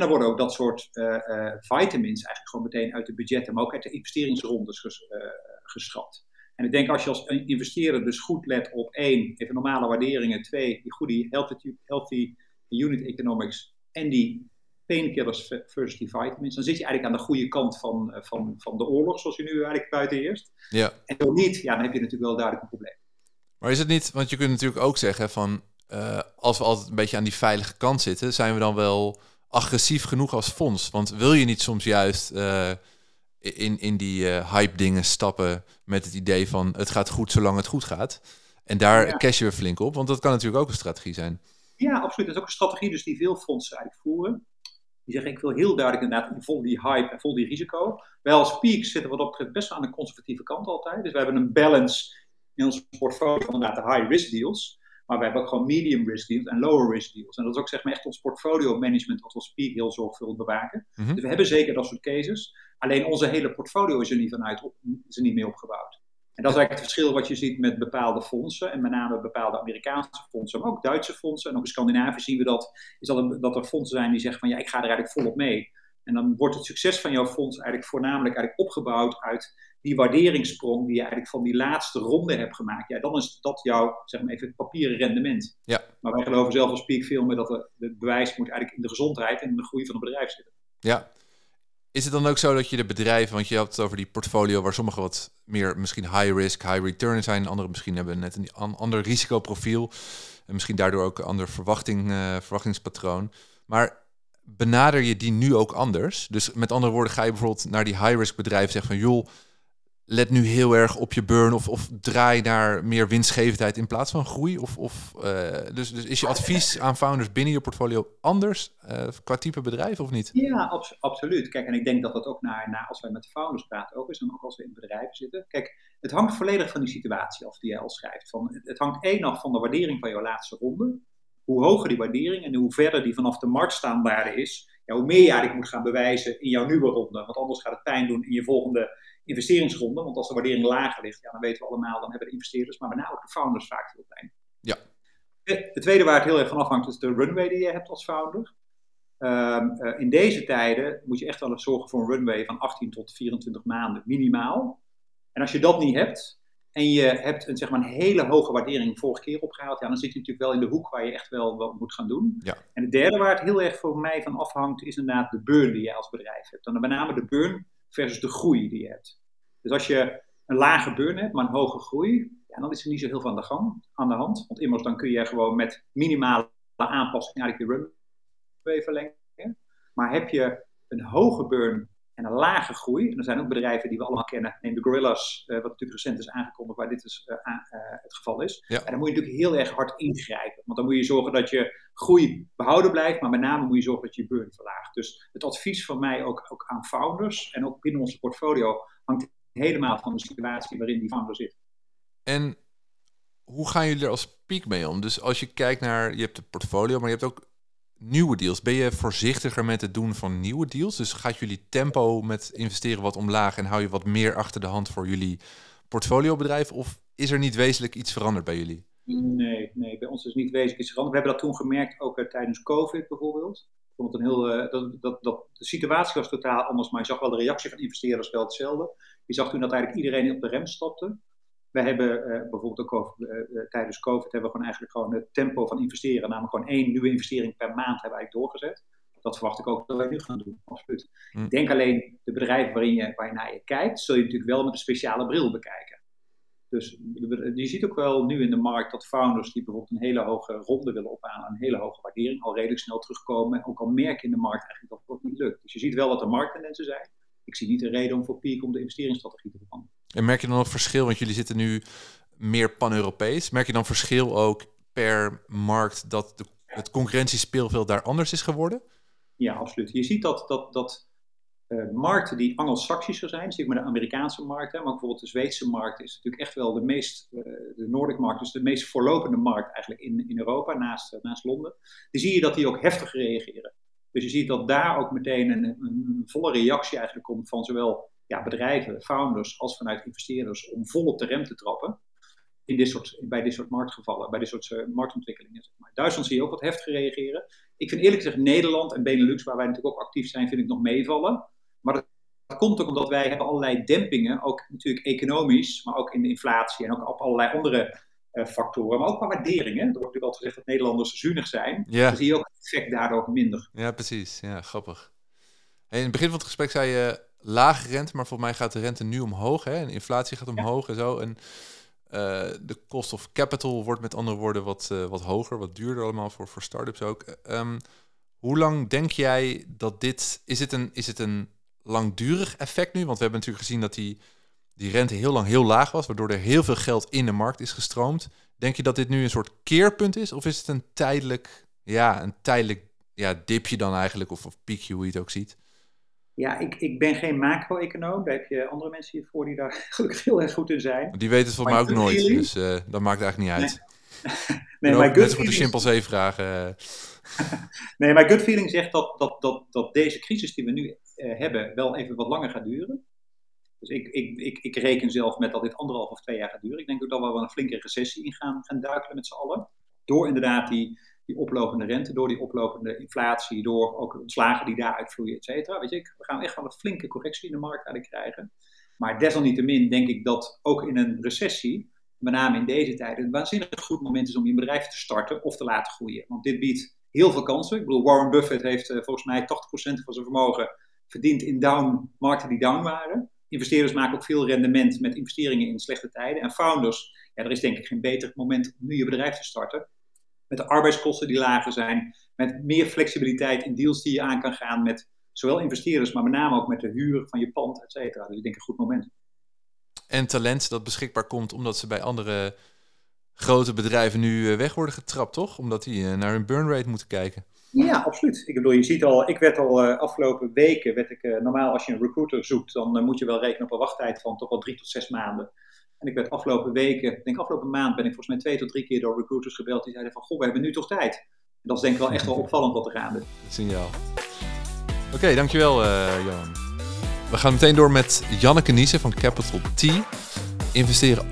En dan worden ook dat soort uh, uh, vitamins eigenlijk gewoon meteen uit de budgetten, maar ook uit de investeringsrondes ges, uh, geschrapt. En ik denk als je als investeerder dus goed let op één, even normale waarderingen, twee, die goede healthy, healthy unit economics en die painkillers versus die vitamins, dan zit je eigenlijk aan de goede kant van, van, van de oorlog, zoals je nu eigenlijk buiten heerst. Ja. En zo niet, ja, dan heb je natuurlijk wel duidelijk een probleem. Maar is het niet, want je kunt natuurlijk ook zeggen van, uh, als we altijd een beetje aan die veilige kant zitten, zijn we dan wel agressief genoeg als fonds? Want wil je niet soms juist uh, in, in die uh, hype dingen stappen met het idee van het gaat goed zolang het goed gaat? En daar ja. cash je weer flink op, want dat kan natuurlijk ook een strategie zijn. Ja, absoluut. Dat is ook een strategie dus die veel fondsen eigenlijk voeren. Die zeggen, ik wil heel duidelijk inderdaad vol die hype en vol die risico. Wij als Peak zitten wat dat betreft best wel aan de conservatieve kant altijd. Dus we hebben een balance in ons portfolio van inderdaad de high risk deals. Maar we hebben ook gewoon medium risk deals en lower risk deals. En dat is ook zeg maar echt ons portfolio management wat we als Peak heel zorgvuldig bewaken. Mm-hmm. Dus we hebben zeker dat soort cases. Alleen onze hele portfolio is er niet, vanuit op, is er niet mee opgebouwd. En dat is eigenlijk het verschil wat je ziet met bepaalde fondsen. En met name bepaalde Amerikaanse fondsen, maar ook Duitse fondsen. En ook in Scandinavië zien we dat, is dat, er, dat er fondsen zijn die zeggen van ja, ik ga er eigenlijk volop mee. En dan wordt het succes van jouw fonds eigenlijk voornamelijk eigenlijk opgebouwd uit die waarderingssprong die je eigenlijk van die laatste ronde hebt gemaakt. Ja, dan is dat jouw, zeg maar even, het papieren rendement. Ja. Maar wij geloven zelf als Peak veel meer dat het bewijs moet eigenlijk in de gezondheid en in de groei van het bedrijf zitten. Ja. Is het dan ook zo dat je de bedrijven, want je had het over die portfolio waar sommige wat meer misschien high risk, high return zijn, andere misschien hebben net een ander risicoprofiel en misschien daardoor ook een ander verwachting, uh, verwachtingspatroon. Maar benader je die nu ook anders? Dus met andere woorden, ga je bijvoorbeeld naar die high-risk bedrijven zeggen van joh, let nu heel erg op je burn of, of draai naar meer winstgevendheid in plaats van groei? Of, of, uh, dus, dus is je advies aan founders binnen je portfolio anders uh, qua type bedrijf of niet? Ja, abs absoluut. Kijk, en ik denk dat dat ook naar, naar als wij met founders praten ook is en ook als we in bedrijven zitten. Kijk, het hangt volledig van die situatie af die jij al schrijft. Van, het hangt één af van de waardering van jouw laatste ronde hoe hoger die waardering en hoe verder die vanaf de marktstaanwaarde is, ja, hoe meer je eigenlijk moet gaan bewijzen in jouw nieuwe ronde. Want anders gaat het pijn doen in je volgende investeringsronde. Want als de waardering lager ligt, ja, dan weten we allemaal, dan hebben de investeerders, maar met name ook de founders vaak veel pijn. Ja. Het tweede waar het heel erg van afhangt is de runway die je hebt als founder. Um, uh, in deze tijden moet je echt wel zorgen voor een runway van 18 tot 24 maanden minimaal. En als je dat niet hebt, en je hebt een, zeg maar, een hele hoge waardering vorige keer opgehaald, ja, dan zit je natuurlijk wel in de hoek waar je echt wel wat moet gaan doen. Ja. En het derde waar het heel erg voor mij van afhangt, is inderdaad de burn die je als bedrijf hebt. Dan met name de burn versus de groei die je hebt. Dus als je een lage burn hebt, maar een hoge groei, ja, dan is er niet zo heel veel aan de, gang, aan de hand. Want immers dan kun je gewoon met minimale aanpassing eigenlijk je runway verlengen. Maar heb je een hoge burn en een lage groei, en er zijn ook bedrijven die we allemaal kennen, neem de Gorillas, uh, wat natuurlijk recent is aangekondigd, waar dit is, uh, uh, het geval is. Ja. En dan moet je natuurlijk heel erg hard ingrijpen. Want dan moet je zorgen dat je groei behouden blijft, maar met name moet je zorgen dat je burn verlaagt. Dus het advies van mij ook, ook aan founders en ook binnen onze portfolio hangt helemaal van de situatie waarin die founder zit. En hoe gaan jullie er als piek mee om? Dus als je kijkt naar, je hebt de portfolio, maar je hebt ook nieuwe deals. Ben je voorzichtiger met het doen van nieuwe deals? Dus gaat jullie tempo met investeren wat omlaag en hou je wat meer achter de hand voor jullie portfoliobedrijf? Of is er niet wezenlijk iets veranderd bij jullie? Nee, nee, bij ons is niet wezenlijk iets veranderd. We hebben dat toen gemerkt, ook uh, tijdens COVID bijvoorbeeld. Vond een heel, uh, dat, dat, dat, de situatie was totaal anders, maar je zag wel de reactie van investeerders wel hetzelfde. Je zag toen dat eigenlijk iedereen op de rem stapte. We hebben uh, bijvoorbeeld ook over, uh, tijdens COVID hebben we gewoon eigenlijk gewoon het tempo van investeren, namelijk gewoon één nieuwe investering per maand hebben we eigenlijk doorgezet. Dat verwacht ik ook dat wij nu gaan doen, absoluut. Hm. Ik denk alleen de bedrijven waarin je, waar je naar je kijkt, zul je natuurlijk wel met een speciale bril bekijken. Dus je ziet ook wel nu in de markt dat founders die bijvoorbeeld een hele hoge ronde willen ophalen, een hele hoge waardering, al redelijk snel terugkomen. Ook al merken in de markt eigenlijk dat het niet lukt. Dus je ziet wel wat de markttendensen zijn. Ik zie niet een reden om voor Peak om de investeringsstrategie te veranderen. En merk je dan nog verschil, want jullie zitten nu meer pan-Europees. Merk je dan verschil ook per markt dat de, het concurrentiespeelveld daar anders is geworden? Ja, absoluut. Je ziet dat, dat, dat uh, markten die Anglo-Saxischer zijn, zeg maar de Amerikaanse markt, hè, maar bijvoorbeeld de Zweedse markt is natuurlijk echt wel de meest, uh, de Noordic markt, dus de meest voorlopende markt eigenlijk in, in Europa, naast, uh, naast Londen. Dan zie je dat die ook heftig reageren. Dus je ziet dat daar ook meteen een, een, een volle reactie eigenlijk komt van zowel ja, bedrijven, founders, als vanuit investeerders om vol op de rem te trappen. In dit soort, bij dit soort marktgevallen, bij dit soort uh, marktontwikkelingen. Zeg maar. Duitsland zie je ook wat heftig reageren. Ik vind eerlijk gezegd Nederland en Benelux, waar wij natuurlijk ook actief zijn, vind ik nog meevallen. Maar dat, dat komt ook omdat wij hebben allerlei dempingen, ook natuurlijk economisch, maar ook in de inflatie en ook op allerlei andere uh, factoren. Maar ook qua waarderingen. Er wordt natuurlijk altijd gezegd dat Nederlanders zuinig zijn. Ja. Dan zie je ook het effect daardoor minder. Ja, precies. Ja, grappig. In het begin van het gesprek zei je lage rente, maar volgens mij gaat de rente nu omhoog. Hè? En inflatie gaat omhoog ja. en zo. En uh, de cost of capital wordt met andere woorden wat, uh, wat hoger, wat duurder allemaal voor, voor start-ups ook. Um, hoe lang denk jij dat dit... Is het, een, is het een langdurig effect nu? Want we hebben natuurlijk gezien dat die, die rente heel lang heel laag was, waardoor er heel veel geld in de markt is gestroomd. Denk je dat dit nu een soort keerpunt is? Of is het een tijdelijk, ja, een tijdelijk ja, dipje dan eigenlijk, of, of piekje, hoe je het ook ziet? Ja, ik, ik ben geen macro-econoom. Daar heb je andere mensen hiervoor die daar [laughs] gelukkig heel erg goed in zijn. Die weten het volgens mij ook nooit, feeling? dus uh, dat maakt eigenlijk niet uit. Nee, [laughs] [laughs] nee maar good voor de chimpansee vragen. nee, maar gut feeling zegt dat, dat, dat, dat deze crisis die we nu uh, hebben wel even wat langer gaat duren. Dus ik, ik, ik, ik reken zelf met dat dit anderhalf of twee jaar gaat duren. Ik denk ook dat we wel een flinke recessie in gaan, gaan duikelen met z'n allen. Door inderdaad die, die oplopende rente, door die oplopende inflatie, door ook ontslagen die daaruit vloeien, et cetera. Weet je, we gaan echt wel een flinke correctie in de markt eigenlijk krijgen. Maar desalniettemin denk ik dat ook in een recessie, met name in deze tijden, een waanzinnig goed moment is om je bedrijf te starten of te laten groeien. Want dit biedt heel veel kansen. Ik bedoel, Warren Buffett heeft uh, volgens mij 80% van zijn vermogen verdiend in down, markten die down waren. Investeerders maken ook veel rendement met investeringen in slechte tijden. En founders, ja, er is denk ik geen beter moment om nu je bedrijf te starten. Met de arbeidskosten die lager zijn, met meer flexibiliteit in deals die je aan kan gaan met zowel investeerders, maar met name ook met de huur van je pand, et cetera. Dus ik denk een goed moment. En talent dat beschikbaar komt omdat ze bij andere grote bedrijven nu weg worden getrapt, toch? Omdat die naar hun burn rate moeten kijken. Ja, absoluut. Ik bedoel, je ziet al, ik werd al uh, afgelopen weken, werd ik, uh, normaal als je een recruiter zoekt, dan uh, moet je wel rekenen op een wachttijd van toch wel drie tot zes maanden. En ik werd afgelopen weken, denk afgelopen maand, ben ik volgens mij twee tot drie keer door recruiters gebeld die zeiden van, goh, we hebben nu toch tijd. En dat is denk ik wel echt wel opvallend wat er gaande. Signaal. Oké, okay, dankjewel Johan. We gaan meteen door met Janneke Niesen van Capital T. Investeren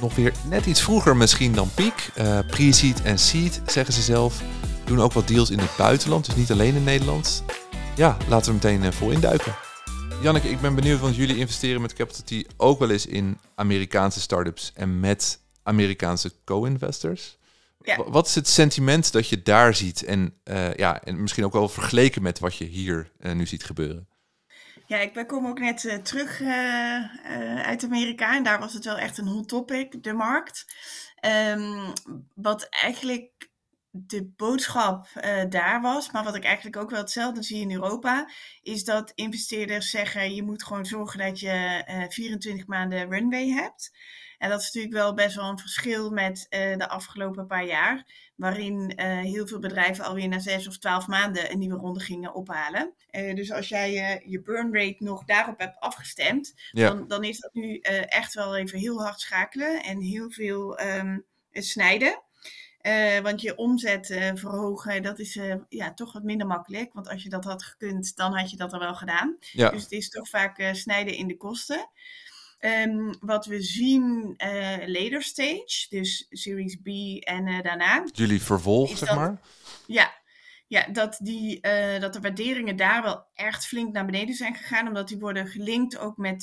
nog weer net iets vroeger misschien dan Peak. Pre-seed en seed, zeggen ze zelf doen ook wat deals in het buitenland, dus niet alleen in Nederland. Ja, laten we meteen vol induiken. Janneke, ik ben benieuwd, want jullie investeren met Capital T ook wel eens in Amerikaanse startups en met Amerikaanse co-investors. Ja. Wat is het sentiment dat je daar ziet en, eh, ja, en misschien ook wel vergeleken met wat je hier eh, nu ziet gebeuren? Ja, ik ben- kom ook net eh, terug uit Amerika en daar was het wel echt een hot topic, de markt. Ehm, wat eigenlijk de boodschap eh, daar was, maar wat ik eigenlijk ook wel hetzelfde zie in Europa, is dat investeerders zeggen je moet gewoon zorgen dat je eh 24 maanden runway hebt. En dat is natuurlijk wel best wel een verschil met eh, de afgelopen paar jaar, waarin eh, heel veel bedrijven alweer na zes of twaalf maanden een nieuwe ronde gingen ophalen. Eh, dus als jij eh, je burn rate nog daarop hebt afgestemd, Ja. dan, dan is dat nu eh, echt wel even heel hard schakelen en heel veel ehm, snijden. Eh, want je omzet eh, verhogen, dat is eh, ja, toch wat minder makkelijk. Want als je dat had gekund, dan had je dat al wel gedaan. Ja, Dus het is toch vaak snijden in de kosten. Ehm, wat we zien later stage, dus Series B en daarna, jullie vervolg, zeg maar. ja, ja dat, die, dat de waarderingen daar wel echt flink naar beneden zijn gegaan. Omdat die worden gelinkt ook met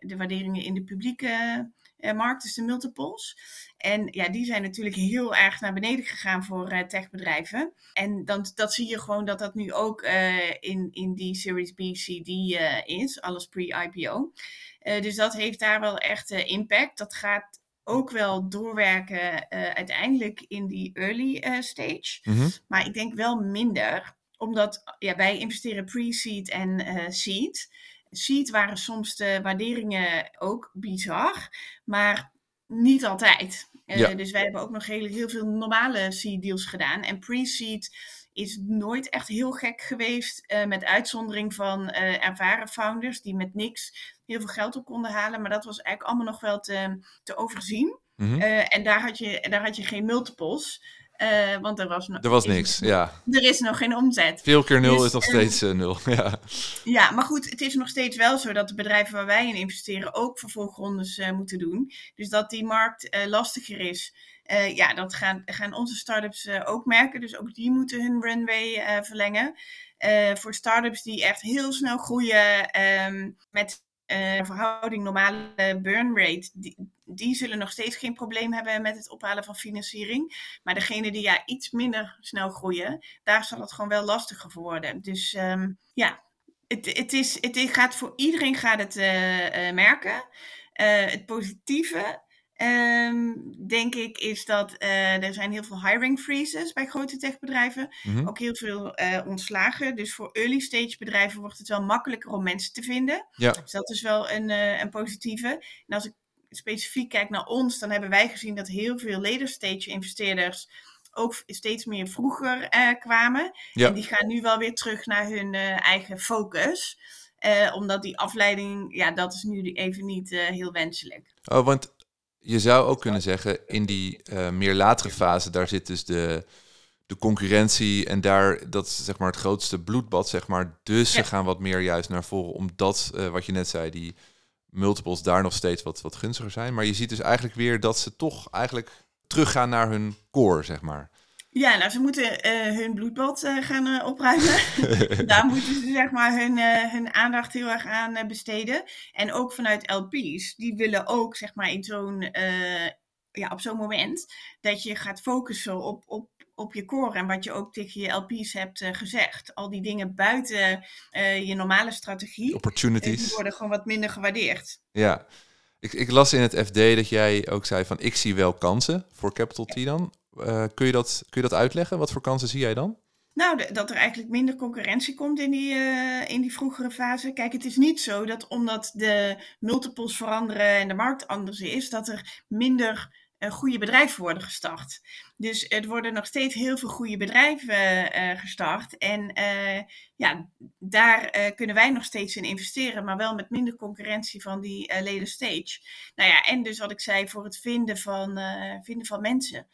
de waarderingen in de publieke markt, dus de multiples. En ja, die zijn natuurlijk heel erg naar beneden gegaan voor eh, techbedrijven. En dan, dat zie je gewoon dat dat nu ook eh, in, in die Series B, C, D eh, is. Alles pre-IPO. Eh, dus dat heeft daar wel echt eh, impact. Dat gaat ook wel doorwerken eh, uiteindelijk in die early eh, stage. Mhm. Maar ik denk wel minder, omdat ja, wij investeren pre-seed en eh, seed. Seed waren soms de waarderingen ook bizar, maar niet altijd. Eh. Dus wij hebben ook nog heel, heel veel normale seed deals gedaan. En pre-seed is nooit echt heel gek geweest, eh, met uitzondering van eh, ervaren founders die met niks heel veel geld op konden halen. Maar dat was eigenlijk allemaal nog wel te, te overzien. Mhm. En daar had, je, daar had je geen multiples. Eh, want er was, Er was is- niks, ja. Er is nog geen omzet. Veel keer nul Dus, is nog ehm, steeds eh, nul. [laughs] Ja. Ja, maar goed, het is nog steeds wel zo dat de bedrijven waar wij in investeren ook vervolgrondes eh, moeten doen. Dus dat die markt lastiger is. ja, dat gaan, gaan onze startups ook merken. Dus ook die moeten hun runway verlengen. Voor startups die echt heel snel groeien ehm, met eh, verhouding normale burn rate, die, die zullen nog steeds geen probleem hebben met het ophalen van financiering. Maar degene die ja, iets minder snel groeien, daar zal het gewoon wel lastiger voor worden. Dus ehm, ja, het, het, is, het gaat voor iedereen gaat het eh, eh, merken. Eh, het positieve, ehm, denk ik, is dat er zijn heel veel hiring freezes bij grote techbedrijven. Mhm. Ook heel veel ontslagen. Dus voor early stage bedrijven wordt het wel makkelijker om mensen te vinden. Ja. Dus dat is wel een, een positieve. En als ik specifiek kijk naar ons, dan hebben wij gezien dat heel veel later stage investeerders ook steeds meer vroeger eh, kwamen. Ja. En die gaan nu wel weer terug naar hun eh, eigen focus. Eh, omdat die afleiding, ja, dat is nu even niet heel wenselijk. Oh, want je zou ook kunnen zeggen, in die meer latere fase, daar zit dus de, de concurrentie en daar, dat is zeg maar het grootste bloedbad, zeg maar. Dus ze gaan wat meer juist naar voren, omdat, wat je net zei, die multiples daar nog steeds wat, wat gunstiger zijn. Maar je ziet dus eigenlijk weer dat ze toch eigenlijk teruggaan naar hun core, zeg maar. Ja, nou, ze moeten eh, hun bloedbad eh, gaan eh, opruimen. [laughs] Daar moeten ze zeg maar hun, hun aandacht heel erg aan besteden. En ook vanuit LP's, die willen ook zeg maar in zo'n, ja, op zo'n moment dat je gaat focussen op, op, op je core en wat je ook tegen je LP's hebt eh, gezegd. Al die dingen buiten eh, je normale strategie, eh, die Opportunities. worden gewoon wat minder gewaardeerd. Ja, ik, ik las in het FD dat jij ook zei van ik zie wel kansen voor Capital T dan. Kun, je dat, kun je dat uitleggen? Wat voor kansen zie jij dan? Nou, de- dat er eigenlijk minder concurrentie komt in die, in die vroegere fase. Kijk, het is niet zo dat omdat de multiples veranderen en de markt anders is, dat er minder goede bedrijven worden gestart. Dus er worden nog steeds heel veel goede bedrijven eh, gestart. En eh, ja, daar eh, kunnen wij nog steeds in investeren, maar wel met minder concurrentie van die later stage. Nou ja, en dus wat ik zei, voor het vinden van, vinden van mensen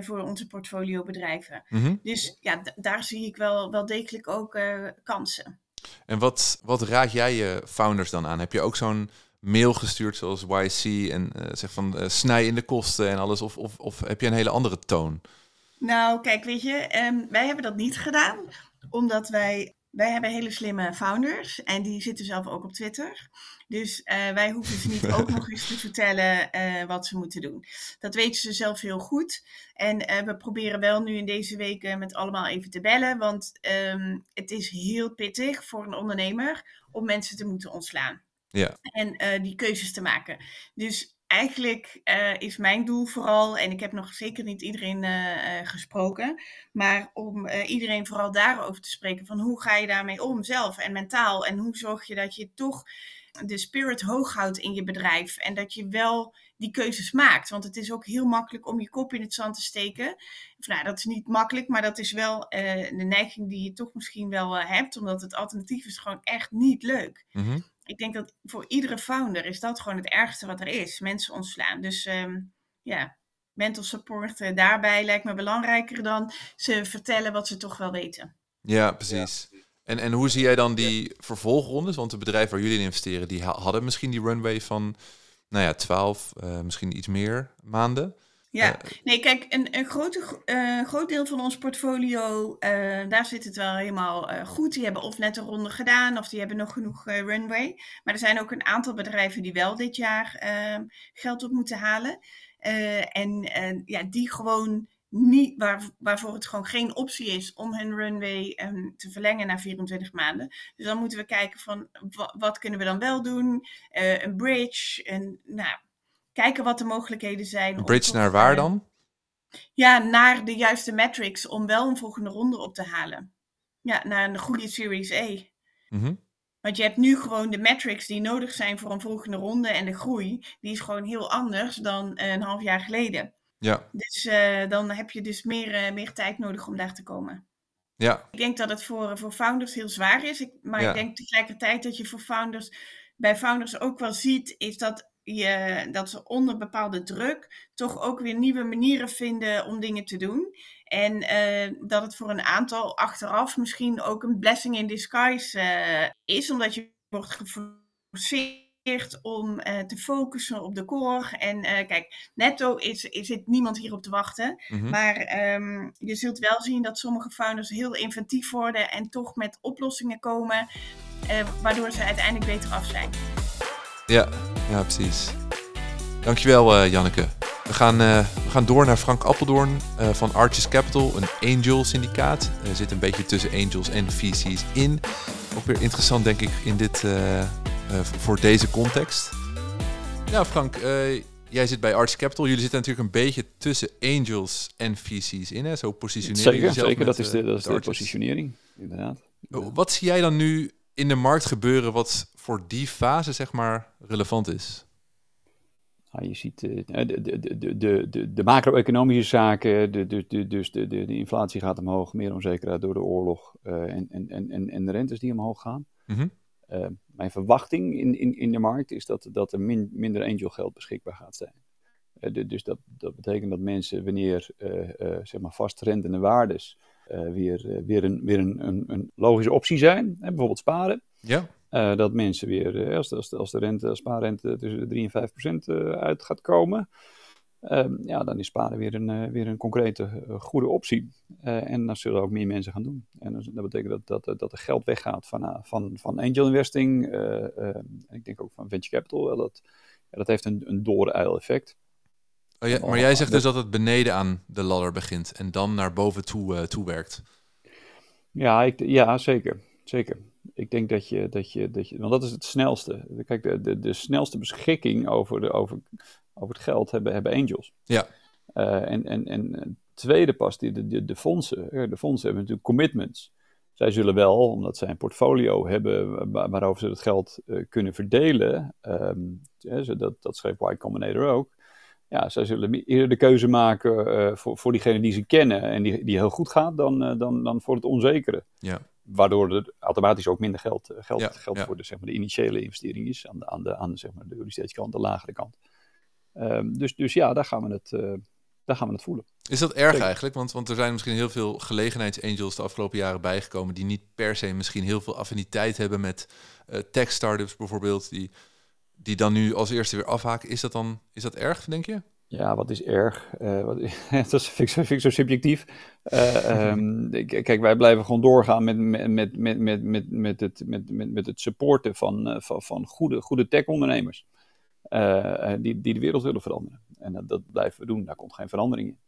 voor onze portfoliobedrijven. Mhm. Dus ja, daar zie ik wel, wel degelijk ook kansen. En wat, wat raad jij je founders dan aan? Heb je ook zo'n mail gestuurd zoals YC en eh, zeg van eh, snij in de kosten en alles? Of, of, of heb je een hele andere toon? Nou, kijk, weet je, ehm, wij hebben dat niet gedaan, omdat wij wij hebben hele slimme founders en die zitten zelf ook op Twitter. Dus uh, wij hoeven ze niet ook [laughs] nog eens te vertellen uh, wat ze moeten doen. Dat weten ze zelf heel goed. En uh, we proberen wel nu in deze weken met allemaal even te bellen. Want um, het is heel pittig voor een ondernemer om mensen te moeten ontslaan. Ja. En die keuzes te maken. Dus eigenlijk uh, is mijn doel vooral, en ik heb nog zeker niet iedereen uh, uh, gesproken, maar om iedereen vooral daarover te spreken van hoe ga je daarmee om zelf en mentaal en hoe zorg je dat je toch de spirit hoog houdt in je bedrijf en dat je wel die keuzes maakt. Want het is ook heel makkelijk om je kop in het zand te steken. Of, nou, dat is niet makkelijk, maar dat is wel de neiging die je toch misschien wel hebt, omdat het alternatief is gewoon echt niet leuk. Mm -hmm ik denk dat voor iedere founder is dat gewoon het ergste wat er is. Mensen ontslaan. Dus um, ja, mental support uh, daarbij lijkt me belangrijker dan ze vertellen wat ze toch wel weten. Ja, precies. Ja. En, en hoe zie jij dan die vervolgrondes? Want de bedrijven waar jullie in investeren, die hadden misschien die runway van, nou ja, 12, uh, misschien iets meer maanden. Ja, nee, kijk, een, een grote, uh, groot deel van ons portfolio, uh, daar zit het wel helemaal uh, goed. Die hebben of net een ronde gedaan, of die hebben nog genoeg runway. Maar er zijn ook een aantal bedrijven die wel dit jaar ehm, geld op moeten halen. en ja, die gewoon niet, waar, waarvoor het gewoon geen optie is om hun runway um, te verlengen naar 24 maanden. Dus dan moeten we kijken van, wat kunnen we dan wel doen? een bridge, een, nou kijken wat de mogelijkheden zijn. Een bridge naar waar dan? Ja, naar de juiste metrics om wel een volgende ronde op te halen. Ja, naar een goede Series A. Mm -hmm. Want je hebt nu gewoon de metrics die nodig zijn voor een volgende ronde en de groei, die is gewoon heel anders dan een half jaar geleden. Ja. Dus uh, dan heb je dus meer, uh, meer tijd nodig om daar te komen. Ja. Ik denk dat het voor, voor founders heel zwaar is. Ik, maar ja. ik denk tegelijkertijd dat je voor founders, bij founders ook wel ziet, is dat je, dat ze onder bepaalde druk toch ook weer nieuwe manieren vinden om dingen te doen. En uh, dat het voor een aantal achteraf misschien ook een blessing in disguise uh, is, omdat je wordt geforceerd om uh, te focussen op de core. En kijk, netto is, is zit niemand hierop te wachten. Mm -hmm. Maar um, je zult wel zien dat sommige founders heel inventief worden en toch met oplossingen komen, waardoor ze uiteindelijk beter af zijn. Ja, ja precies. Dankjewel uh, Janneke. We gaan, uh, we gaan door naar Frank Appeldoorn uh, van Arches Capital, een angel syndicaat. Er zit een beetje tussen angels en VC's in. Ook weer interessant denk ik in dit, voor deze context. Ja Frank, jij zit bij Arches Capital. Jullie zitten natuurlijk een beetje tussen angels en VC's in. Hè? Zo positioneren Zeker, zeker. Dat is de, dat is de positionering, inderdaad. Wat zie jij dan nu in de markt gebeuren wat voor die fase zeg maar relevant is? Ja, je ziet uh, de, de, de, de, de, de macro-economische zaken, de, de, de, dus de, de, de inflatie gaat omhoog, meer onzekerheid door de oorlog uh, en, en, en, en de rentes die omhoog gaan. Mm -hmm. uh, mijn verwachting in, in, in de markt is dat, dat er min, minder angel geld beschikbaar gaat zijn. De, dus dat, dat betekent dat mensen wanneer zeg maar vastrentende waardes weer, weer, een, weer een, een, een logische optie zijn, hè, bijvoorbeeld sparen. Ja. Uh, dat mensen weer, uh, als, de, als, de, als de rente, als spaarrente tussen de 3 en 5 procent uh, uit gaat komen, ehm, ja, dan is sparen weer een, weer een concrete goede optie. en dan zullen ook meer mensen gaan doen. En dat, dat betekent dat, dat, dat er geld weggaat van, van, van angel investing, en ik denk ook van venture capital. dat, ja, dat heeft een, een dooruil effect. Oh ja, maar jij zegt dus dat het beneden aan de ladder begint en dan naar boven toe, toe werkt. Ja, ik, ja, zeker. Zeker ik denk dat je, dat je, dat je, want dat is het snelste. Kijk, de, de, de snelste beschikking over, de, over, over het geld hebben, hebben angels. Ja. Uh, en, en, en tweede pas, die, de, de, de fondsen. De fondsen hebben natuurlijk commitments. Zij zullen wel, omdat zij een portfolio hebben waarover ze het geld uh, kunnen verdelen, um, ja, dat, dat schreef Y Combinator ook. Ja, zij zullen eerder de keuze maken uh, voor, voor diegene die ze kennen en die, die heel goed gaat, dan, dan, dan voor het onzekere. Ja waardoor er automatisch ook minder geld, geld, Ja, geld ja. voor de, zeg maar, de initiële investering is aan de, aan de, aan de, zeg maar, de early kant, de lagere kant. Ehm, dus, dus ja, daar gaan we het, eh, daar gaan we het voelen. Is dat erg Zeker. eigenlijk? Want, want er zijn misschien heel veel gelegenheidsangels de afgelopen jaren bijgekomen die niet per se misschien heel veel affiniteit hebben met eh tech-startups bijvoorbeeld, die, die dan nu als eerste weer afhaken. Is dat dan is dat erg, denk je? Ja, wat is erg? Uh, wat, [laughs] dat is, vind, ik, zo subjectief. [laughs] Uh, um, kijk, wij blijven gewoon doorgaan met, met, met, met, met, met, het, met, met, met het supporten van, uh, van, van goede, goede tech-ondernemers. die, die de wereld willen veranderen. En dat, blijven we doen. Daar komt geen verandering in.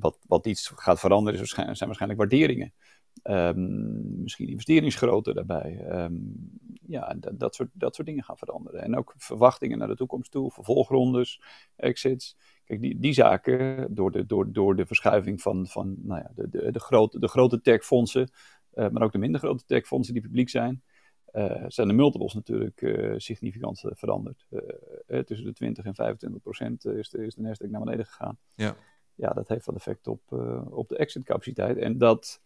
wat, wat iets gaat veranderen zijn waarschijnlijk waarderingen. Um, misschien investeringsgrootte daarbij. Um, ja, dat, dat, soort, dat soort dingen gaan veranderen. En ook verwachtingen naar de toekomst toe, vervolgrondes, exits. Kijk, die, die zaken, door de, door, door de verschuiving van, van nou ja, de, de, de, grote, de grote techfondsen, uh, maar ook de minder grote techfondsen die publiek zijn, uh, zijn de multiples natuurlijk uh, significant veranderd. tussen de 20 en 25 procent is de, is de Nasdaq naar beneden gegaan. Ja. Ja, dat heeft wat effect op, op de exit capaciteit. En dat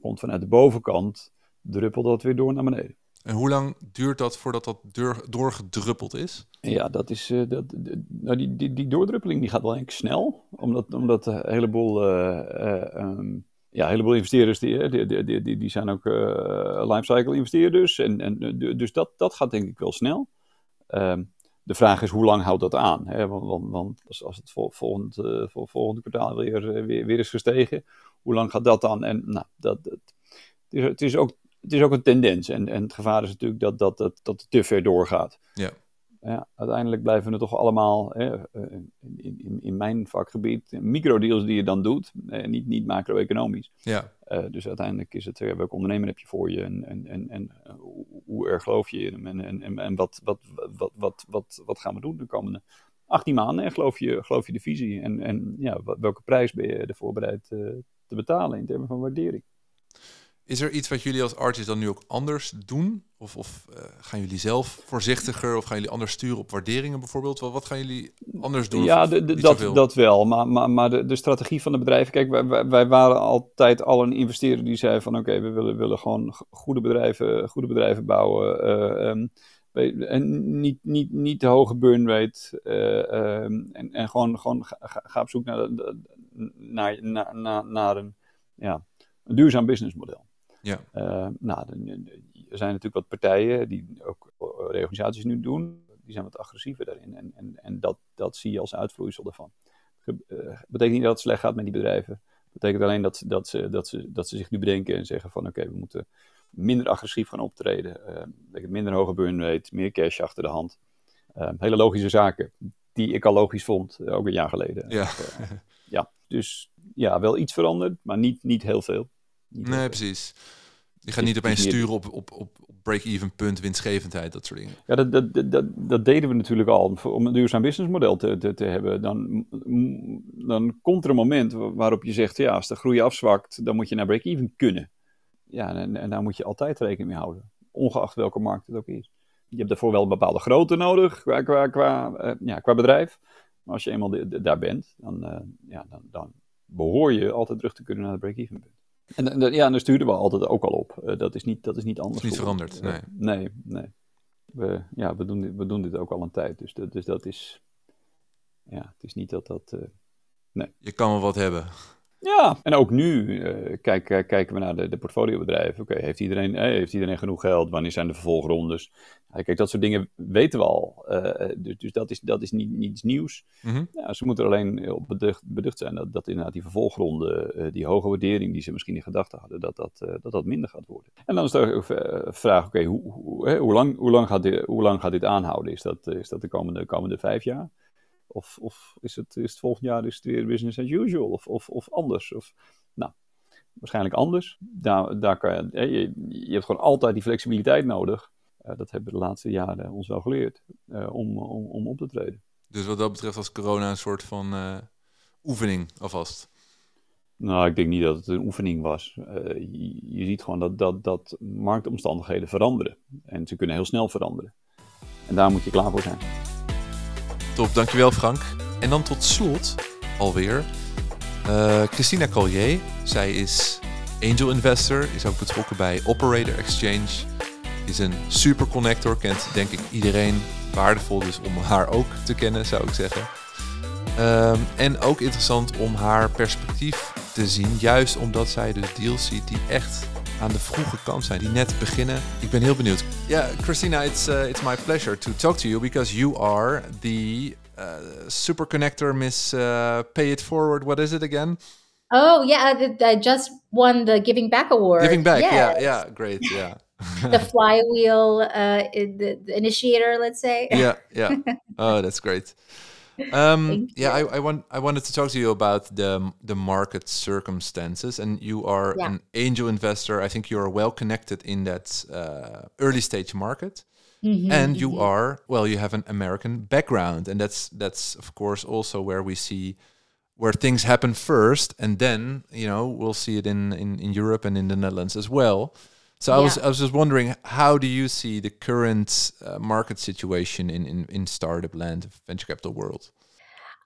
komt vanuit de bovenkant, druppelt dat weer door naar beneden. En hoe lang duurt dat voordat dat door, doorgedruppeld is? Ja, dat is, uh, dat, nou die, die, die doordruppeling die gaat wel eigenlijk snel. Omdat, omdat een heleboel, um, ja, een heleboel investeerders, die, die, die, die, die zijn ook uh, lifecycle investeerders. En, en, dus dat, dat gaat denk ik wel snel. Um, de vraag is hoe lang houdt dat aan? Hè? Want, want, want als het vol, volgend, vol, volgende kwartaal weer, weer, weer is gestegen, hoe lang gaat dat dan? En nou, dat, dat, het, is, het is ook het is ook een tendens. En, en het gevaar is natuurlijk dat, dat, dat, dat het te ver doorgaat. Ja. Ja, uiteindelijk blijven we toch allemaal, hè, eh, in, in, in mijn vakgebied, microdeals die je dan doet, eh, niet, niet macro-economisch. Ja. Uh, dus uiteindelijk is het, uh, welke ondernemer heb je voor je en, en, en, en hoe erg geloof je in hem en, en, en, en wat, wat, wat, wat, wat, wat gaan we doen de komende 18 maanden en geloof je, geloof je de visie en, en ja, welke prijs ben je ervoor bereid te betalen in termen van waardering. Is er iets wat jullie als artists dan nu ook anders doen? Of, of uh, gaan jullie zelf voorzichtiger of gaan jullie anders sturen op waarderingen bijvoorbeeld? Wat, wat gaan jullie anders doen? Ja, de, de, dat, dat wel. Maar, maar, maar de, de strategie van de bedrijven... Kijk, wij, wij waren altijd al een investeerder die zei van... Oké, we willen, willen gewoon goede bedrijven, goede bedrijven bouwen. Uh, um, en niet, niet, niet de hoge burn rate. Uh, um, en, en gewoon, gewoon ga, ga op zoek naar, naar, naar, naar, naar een, ja, een duurzaam businessmodel. Ja. Uh, nou, er zijn natuurlijk wat partijen die ook reorganisaties nu doen. Die zijn wat agressiever daarin. En, en, en dat, dat zie je als uitvloeisel daarvan. Het uh, betekent niet dat het slecht gaat met die bedrijven. Het betekent alleen dat, dat, ze, dat, ze, dat ze zich nu bedenken en zeggen van oké, we moeten minder agressief gaan optreden. Uh, minder hoge burn rate, meer cash achter de hand. hele logische zaken die ik al logisch vond, ook een jaar geleden. Ja. [laughs] Ja. Dus ja, wel iets veranderd, maar niet, niet heel veel. Nee, precies. Je gaat niet opeens sturen op, op, op, break-even punt, winstgevendheid, dat soort dingen. Ja, dat, dat, dat, dat deden we natuurlijk al. Om een duurzaam businessmodel te, te, te hebben, dan, dan komt er een moment waarop je zegt, ja, als de groei afzwakt, dan moet je naar break-even kunnen. Ja, en, en daar moet je altijd rekening mee houden, ongeacht welke markt het ook is. Je hebt daarvoor wel een bepaalde grootte nodig qua, qua, qua, uh, ja, qua bedrijf. Maar als je eenmaal de, de, daar bent, dan, uh, ja, dan, dan behoor je altijd terug te kunnen naar de break-even punt. En, en, ja, en daar stuurden we altijd ook al op. Uh, dat, is niet, dat is niet anders. Niet veranderd, uh, nee. Nee, nee. We, ja, we, doen dit, we doen dit ook al een tijd. Dus, dat, dus dat is. Ja, het is niet dat dat. Nee. Je kan wel wat hebben. Ja, en ook nu uh, kijk, kijken we naar de, de portfoliobedrijven. Oké, okay, heeft, iedereen, eh, heeft iedereen genoeg geld? Wanneer zijn de vervolgrondes? Kijk, dat soort dingen weten we al. dus, dus dat is, dat is niet, niets nieuws. Mm -hmm. ja, ze moeten er alleen op beducht, beducht zijn dat, dat inderdaad die vervolgronde, die hoge waardering die ze misschien in gedachten hadden, dat dat, dat dat minder gaat worden. En dan is de vraag, oké, okay, hoe, hoe, hoe, lang, hoe, lang gaat dit, hoe lang gaat dit aanhouden? Is dat, is dat de komende, komende vijf jaar? Of, of is, het, is het volgend jaar is het weer business as usual? Of, of, of anders? Of, nou, waarschijnlijk anders. Daar, daar kan je, je hebt gewoon altijd die flexibiliteit nodig. Uh, dat hebben we de laatste jaren ons wel geleerd. Uh, om, om, om op te treden. Dus wat dat betreft was corona een soort van uh, oefening alvast? Nou, ik denk niet dat het een oefening was. Je, je, ziet gewoon dat, dat, dat marktomstandigheden veranderen. En ze kunnen heel snel veranderen. En daar moet je klaar voor zijn. Top, dankjewel Frank. En dan tot slot alweer uh, Christina Collier. Zij is angel investor, is ook betrokken bij Operator Exchange. Is een super connector, kent denk ik iedereen. Waardevol dus om haar ook te kennen, zou ik zeggen. Um, en ook interessant om haar perspectief te zien, juist omdat zij dus deals ziet die echt aan de vroege kant zijn, die net beginnen. Ik ben heel benieuwd. Ja, yeah, Christina, it's uh, it's my pleasure to talk to you because you are the uh, super connector, Miss uh, Pay It Forward. What is it again? Oh yeah, the, I just won the Giving Back Award. Giving back. Yes. Yeah, yeah, great. Yeah. The [laughs] flywheel uh, the, the initiator, let's say. yeah, yeah. [laughs] Oh, that's great. Um, yeah, I, I want I wanted to talk to you about the the market circumstances, and you are Yeah. an angel investor. I think you are well connected in that uh, early stage market, Mhm, and you mhm. are well. You have an American background, and that's that's of course also where we see where things happen first, and then you know we'll see it in in, in Europe and in the Netherlands as well. So I was I was just wondering, how do you see the current uh, market situation in, in in startup land, venture capital world?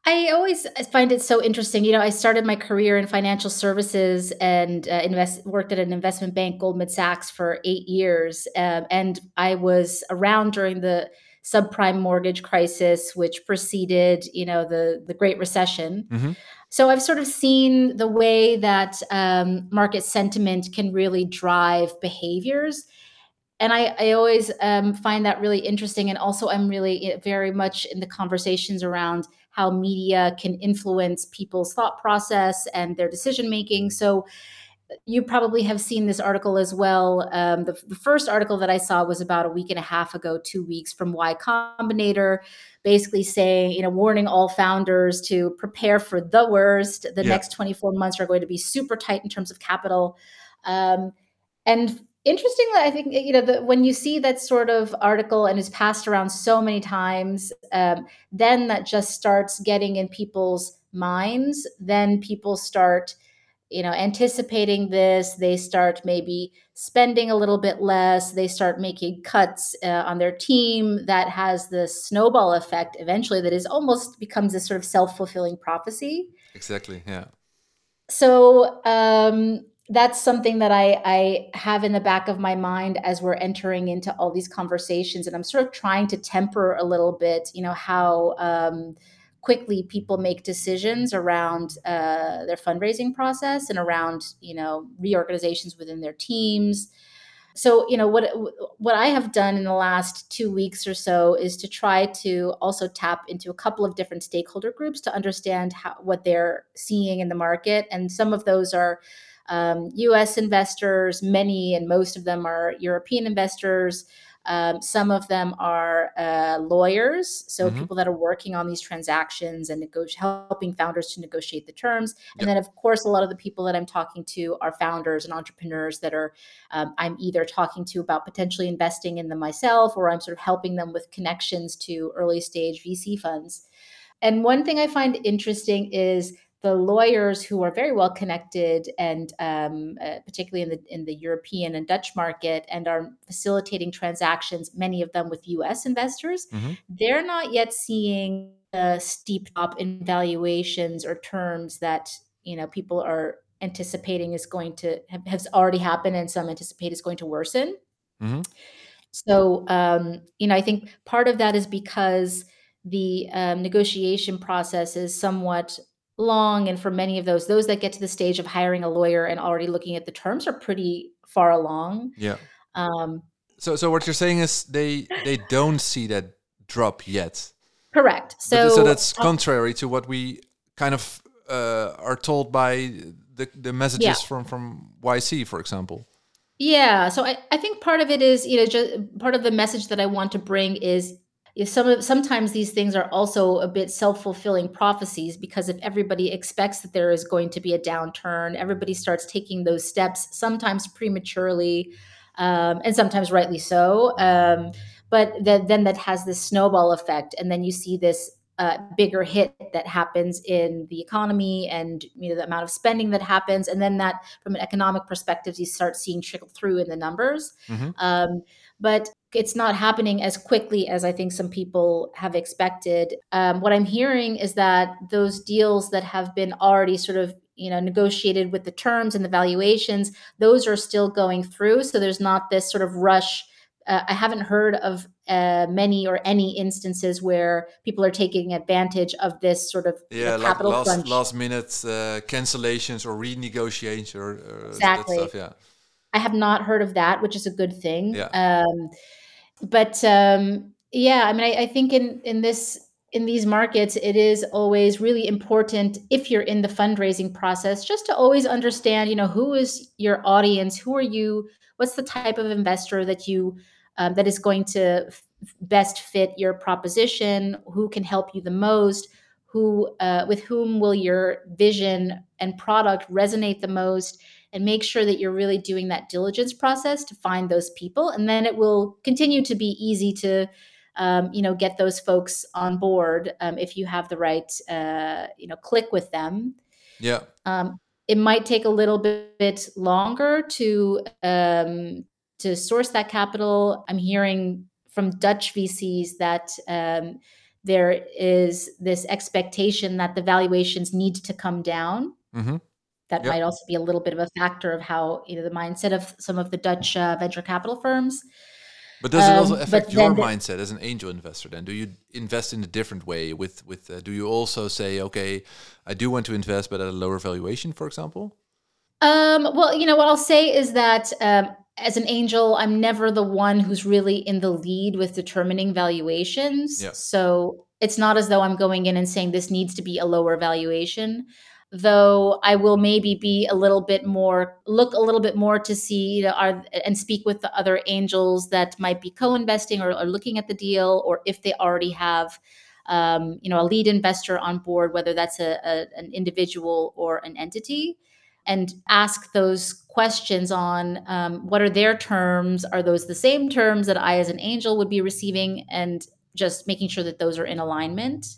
I always find it so interesting. You know, I started my career in financial services and uh, invest worked at an investment bank, Goldman Sachs, for eight years, um, and I was around during the subprime mortgage crisis, which preceded, you know, the the Great Recession. Mhm. So I've sort of seen the way that um, market sentiment can really drive behaviors. And I, I always um, find that really interesting. And also, I'm really eh, very much in the conversations around how media can influence people's thought process and their decision making. So, you probably have seen this article as well. Um, the, the first article that I saw was about a week and a half ago, two weeks from Y Combinator, basically saying, you know, warning all founders to prepare for the worst. The Yeah. next 24 months are going to be super tight in terms of capital. Um, and interestingly, I think, you know, the, when you see that sort of article and is passed around so many times, um, then that just starts getting in people's minds. Then people start you know anticipating this they start maybe spending a little bit less they start making cuts uh, on their team that has this snowball effect eventually that is almost becomes this sort of self-fulfilling prophecy Exactly. Yeah. so um, that's something that I, I have in the back of my mind as we're entering into all these conversations and i'm sort of trying to temper a little bit you know how um, quickly people make decisions around uh, their fundraising process and around you know reorganizations within their teams. So you know what what i have done in the last two weeks or so is to try to also tap into a couple of different stakeholder groups to understand how, what they're seeing in the market. And some of those are um, us investors many and most of them are european investors um, some of them are uh, lawyers, so Mhm. people that are working on these transactions and nego- helping founders to negotiate the terms. And Yep. then, of course, a lot of the people that I'm talking to are founders and entrepreneurs that are um, I'm either talking to about potentially investing in them myself, or I'm sort of helping them with connections to early stage VC funds. And one thing I find interesting is the lawyers who are very well connected, and um, uh, particularly in the in the European and Dutch market, and are facilitating transactions, many of them with U.S. investors. Mhm. They're not yet seeing a steep drop in valuations or terms that you know people are anticipating is going to have, has already happened, and some anticipate is going to worsen. Mhm. So, um, you know, I think part of that is because the um, negotiation process is somewhat long. And for many of those, those that get to the stage of hiring a lawyer and already looking at the terms are pretty far along. Yeah. Um, So so what you're saying is they they don't see that drop yet. correct. But So, so that's uh, contrary to what we kind of uh, are told by the the messages Yeah. from from YC, for example. Yeah, so I, I think part of it is, you know, just part of the message that I want to bring is is some of sometimes these things are also a bit self-fulfilling prophecies because if everybody expects that there is going to be a downturn, everybody starts taking those steps sometimes prematurely, um, and sometimes rightly so. Um, but then then that has this snowball effect, and then you see this uh, bigger hit that happens in the economy and you know the amount of spending that happens, and then that from an economic perspective, you start seeing trickle through in the numbers. Mhm. Um, but it's not happening as quickly as I think some people have expected. Um, what I'm hearing is that those deals that have been already sort of you know negotiated with the terms and the valuations, those are still going through. So there's not this sort of rush. Uh, I haven't heard of uh, many or any instances where people are taking advantage of this sort of you know, Yeah, like last crunch. last minute uh, cancellations or renegotiations or uh, Exactly. that stuff. Yeah. I have not heard of that, which is a good thing. Yeah. Um, but um, yeah, I mean, I, I think in in this in these markets, it is always really important if you're in the fundraising process, just to always understand, you know, who is your audience, who are you, what's the type of investor that you um, that is going to f- best fit your proposition, who can help you the most, who uh, with whom will your vision and product resonate the most, and make sure that you're really doing that diligence process to find those people, and then it will continue to be easy to um, you know get those folks on board um, if you have the right uh, you know click with them. Yeah. um, it might take a little bit longer to um, to source that capital. I'm hearing from dutch vcs that um, there is this expectation that the valuations need to come down. Hmm that Yep. might also be a little bit of a factor of how you know the mindset of some of the dutch uh, venture capital firms But does it also Um, but affect your mindset as an angel investor? Then do you invest in a different way? With with uh, do you also say, okay, I do want to invest, but at a lower valuation, for example? Um, well, you know, what I'll say is that um, as an angel, I'm never the one who's really in the lead with determining valuations. Yeah. So it's not as though I'm going in and saying this needs to be a lower valuation. Though I will maybe be a little bit more, look a little bit more to see, you know, are and speak with the other angels that might be co-investing or, or looking at the deal, or if they already have um, you know, a lead investor on board, whether that's a, a, an individual or an entity and ask those questions on um, what are their terms are those the same terms that i as an angel would be receiving and just making sure that those are in alignment.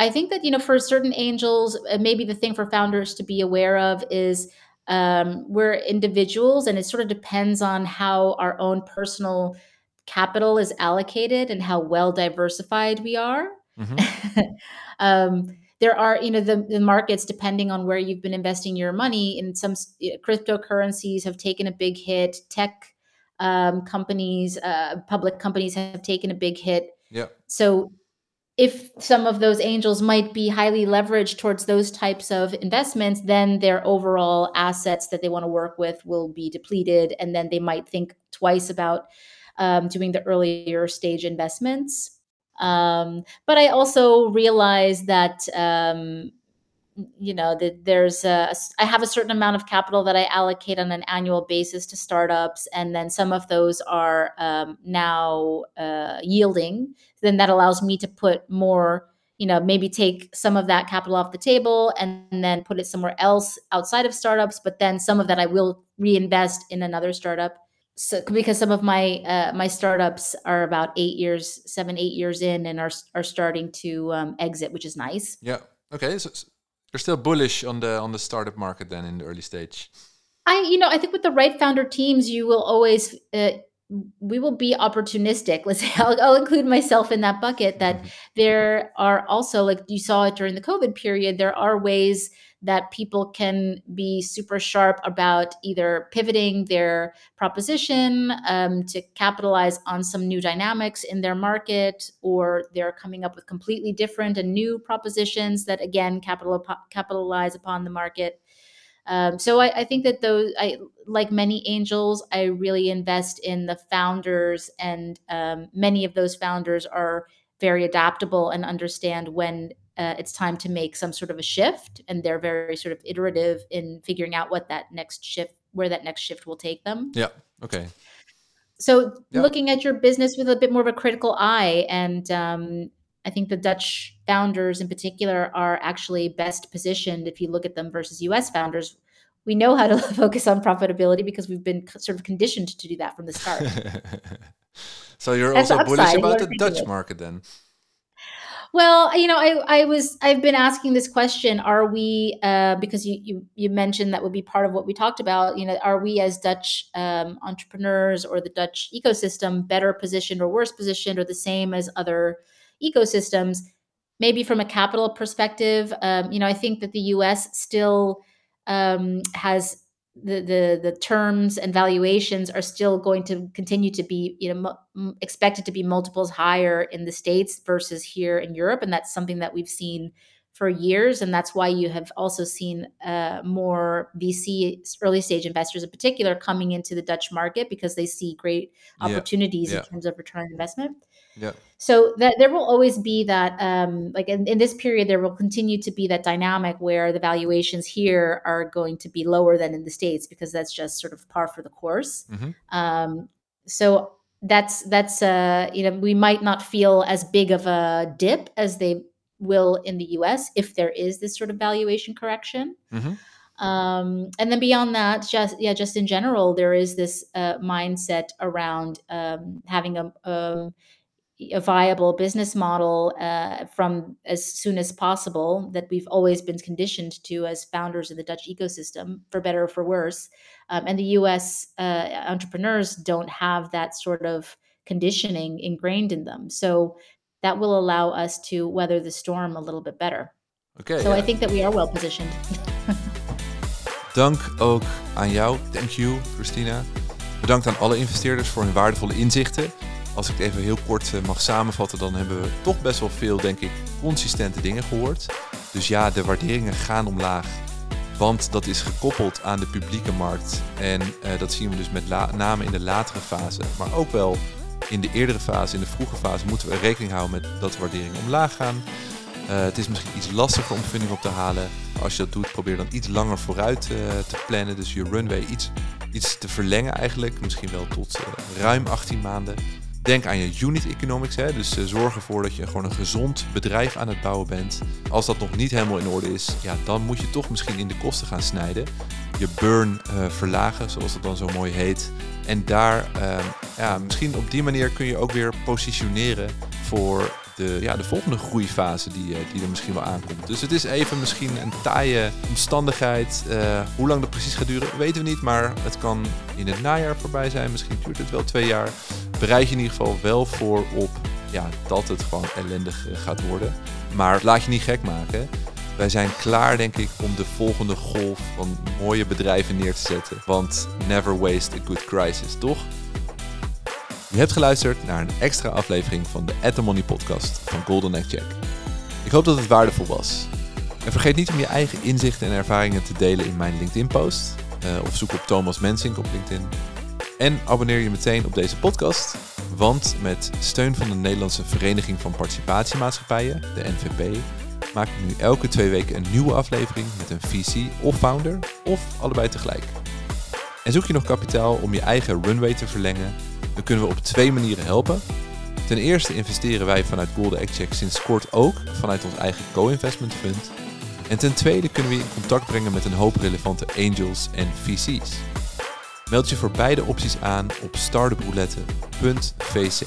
I think that you know for certain angels uh, maybe the thing for founders to be aware of is um, we're individuals and it sort of depends on how our own personal capital is allocated and how well diversified we are. Hmm [laughs] um, there are you know the, the markets depending on where you've been investing your money in some s- y- cryptocurrencies have taken a big hit. Tech um, companies uh, public companies have taken a big hit. Yeah. so if some of those angels might be highly leveraged towards those types of investments then their overall assets that they want to work with will be depleted. And then they might think twice about um, doing the earlier stage investments. Um, but I also realize that um, you know that there's a I have a certain amount of capital that I allocate on an annual basis to startups, and then some of those are um, now uh, yielding. Then that allows me to put more. You know, maybe take some of that capital off the table and then put it somewhere else outside of startups. But then some of that I will reinvest in another startup so because some of my uh, my startups are about eight years, seven, eight years in, and are are starting to um, exit, which is nice. Yeah. Okay. So, so you're still bullish on the on the startup market then in the early stage. I, you know, I think with the right founder teams, you will always, uh, we will be opportunistic. [laughs] Let's say I'll, I'll include myself in that bucket. That there are also, like you saw it during the COVID period, there are ways that people can be super sharp about either pivoting their proposition um, to capitalize on some new dynamics in their market, or they're coming up with completely different and new propositions that again capital, capitalize upon the market. Um, so I, I, think that those, I like many angels, I really invest in the founders, and um, many of those founders are very adaptable and understand when uh, it's time to make some sort of a shift, and they're very sort of iterative in figuring out what that next shift, where that next shift will take them. Yeah. Okay. So Yeah. looking at your business with a bit more of a critical eye, and um, I think the Dutch founders in particular are actually best positioned if you look at them versus US founders. We know how to [laughs] focus on profitability because we've been sort of conditioned to do that from the start. [laughs] so you're That's also bullish about the Dutch market then. Well, you know, I, I was I've been asking this question: Are we uh, because you, you you mentioned that would be part of what we talked about? You know, are we as Dutch um, entrepreneurs or the Dutch ecosystem better positioned or worse positioned or the same as other ecosystems? Maybe from a capital perspective, um, you know, I think that the U.S. still um, has the, the the terms and valuations are still going to continue to be you know m- expected to be multiples higher in the states versus here in Europe and that's something that we've seen for years, and that's why you have also seen uh, more VC early stage investors, in particular, coming into the Dutch market because they see great opportunities yeah. in terms of return on investment. Yeah. So that there will always be that, um, like in, in this period, there will continue to be that dynamic where the valuations here are going to be lower than in the states because that's just sort of par for the course. Mhm. Um, so that's that's uh, you know we might not feel as big of a dip as they will in the U.S. if there is this sort of valuation correction. Mhm. Um, and then beyond that, just yeah, just in general, there is this uh, mindset around um, having a, a a viable business model uh, from as soon as possible that we've always been conditioned to as founders of the Dutch ecosystem, for better or for worse. Um, and the U.S. Uh, entrepreneurs don't have that sort of conditioning ingrained in them, so that will allow us to weather the storm a little bit better. Oké, So ja. I think that we are well positioned. [laughs] Dank ook aan jou. Thank you, Christina. Bedankt aan alle investeerders voor hun waardevolle inzichten. Als ik het even heel kort eh, mag samenvatten, dan hebben we toch best wel veel, denk ik, consistente dingen gehoord. Dus ja, de waarderingen gaan omlaag. Want dat is gekoppeld aan de publieke markt. En eh, dat zien we dus met name in de latere fase. Maar ook wel in de eerdere fase, in de vroege fase, moeten we rekening houden met dat de waarderingen omlaag gaan. Eh, het is misschien iets lastiger om funding op te halen. Als je dat doet, probeer dan iets langer vooruit eh, te plannen. Dus je runway iets, iets te verlengen eigenlijk. Misschien wel tot eh, ruim 18 maanden. Denk aan je unit economics. Hè? Dus zorg ervoor dat je gewoon een gezond bedrijf aan het bouwen bent. Als dat nog niet helemaal in orde is, ja, dan moet je toch misschien in de kosten gaan snijden. Je burn verlagen, zoals dat dan zo mooi heet. En daar, ehm, ja, misschien op die manier kun je ook weer positioneren voor de, ja, de volgende groeifase die, eh, die er misschien wel aankomt. Dus het is even misschien een taaie omstandigheid. Eh, hoe lang dat precies gaat duren, weten we niet. Maar het kan in het najaar voorbij zijn. Misschien duurt het wel twee jaar. Bereid je in ieder geval wel voor op ja, dat het gewoon ellendig eh, gaat worden. Maar laat je niet gek maken. Wij zijn klaar, denk ik, om de volgende golf van mooie bedrijven neer te zetten. Want never waste a good crisis, toch? Je hebt geluisterd naar een extra aflevering van de At The Money podcast van Golden Egg Check. Ik hoop dat het waardevol was. En vergeet niet om je eigen inzichten en ervaringen te delen in mijn LinkedIn-post. eh, of zoek op Thomas Mensink op LinkedIn. En abonneer je meteen op deze podcast. Want met steun van de Nederlandse Vereniging van Participatiemaatschappijen, de NVP, maak ik nu elke twee weken een nieuwe aflevering met een VC of founder, of allebei tegelijk. En zoek je nog kapitaal om je eigen runway te verlengen, dan kunnen we op twee manieren helpen. Ten eerste investeren wij vanuit Golden Egg Check sinds kort ook vanuit ons eigen co-investment fund. En ten tweede kunnen we je in contact brengen met een hoop relevante angels en VC's. Meld je voor beide opties aan op startuproulette.vc.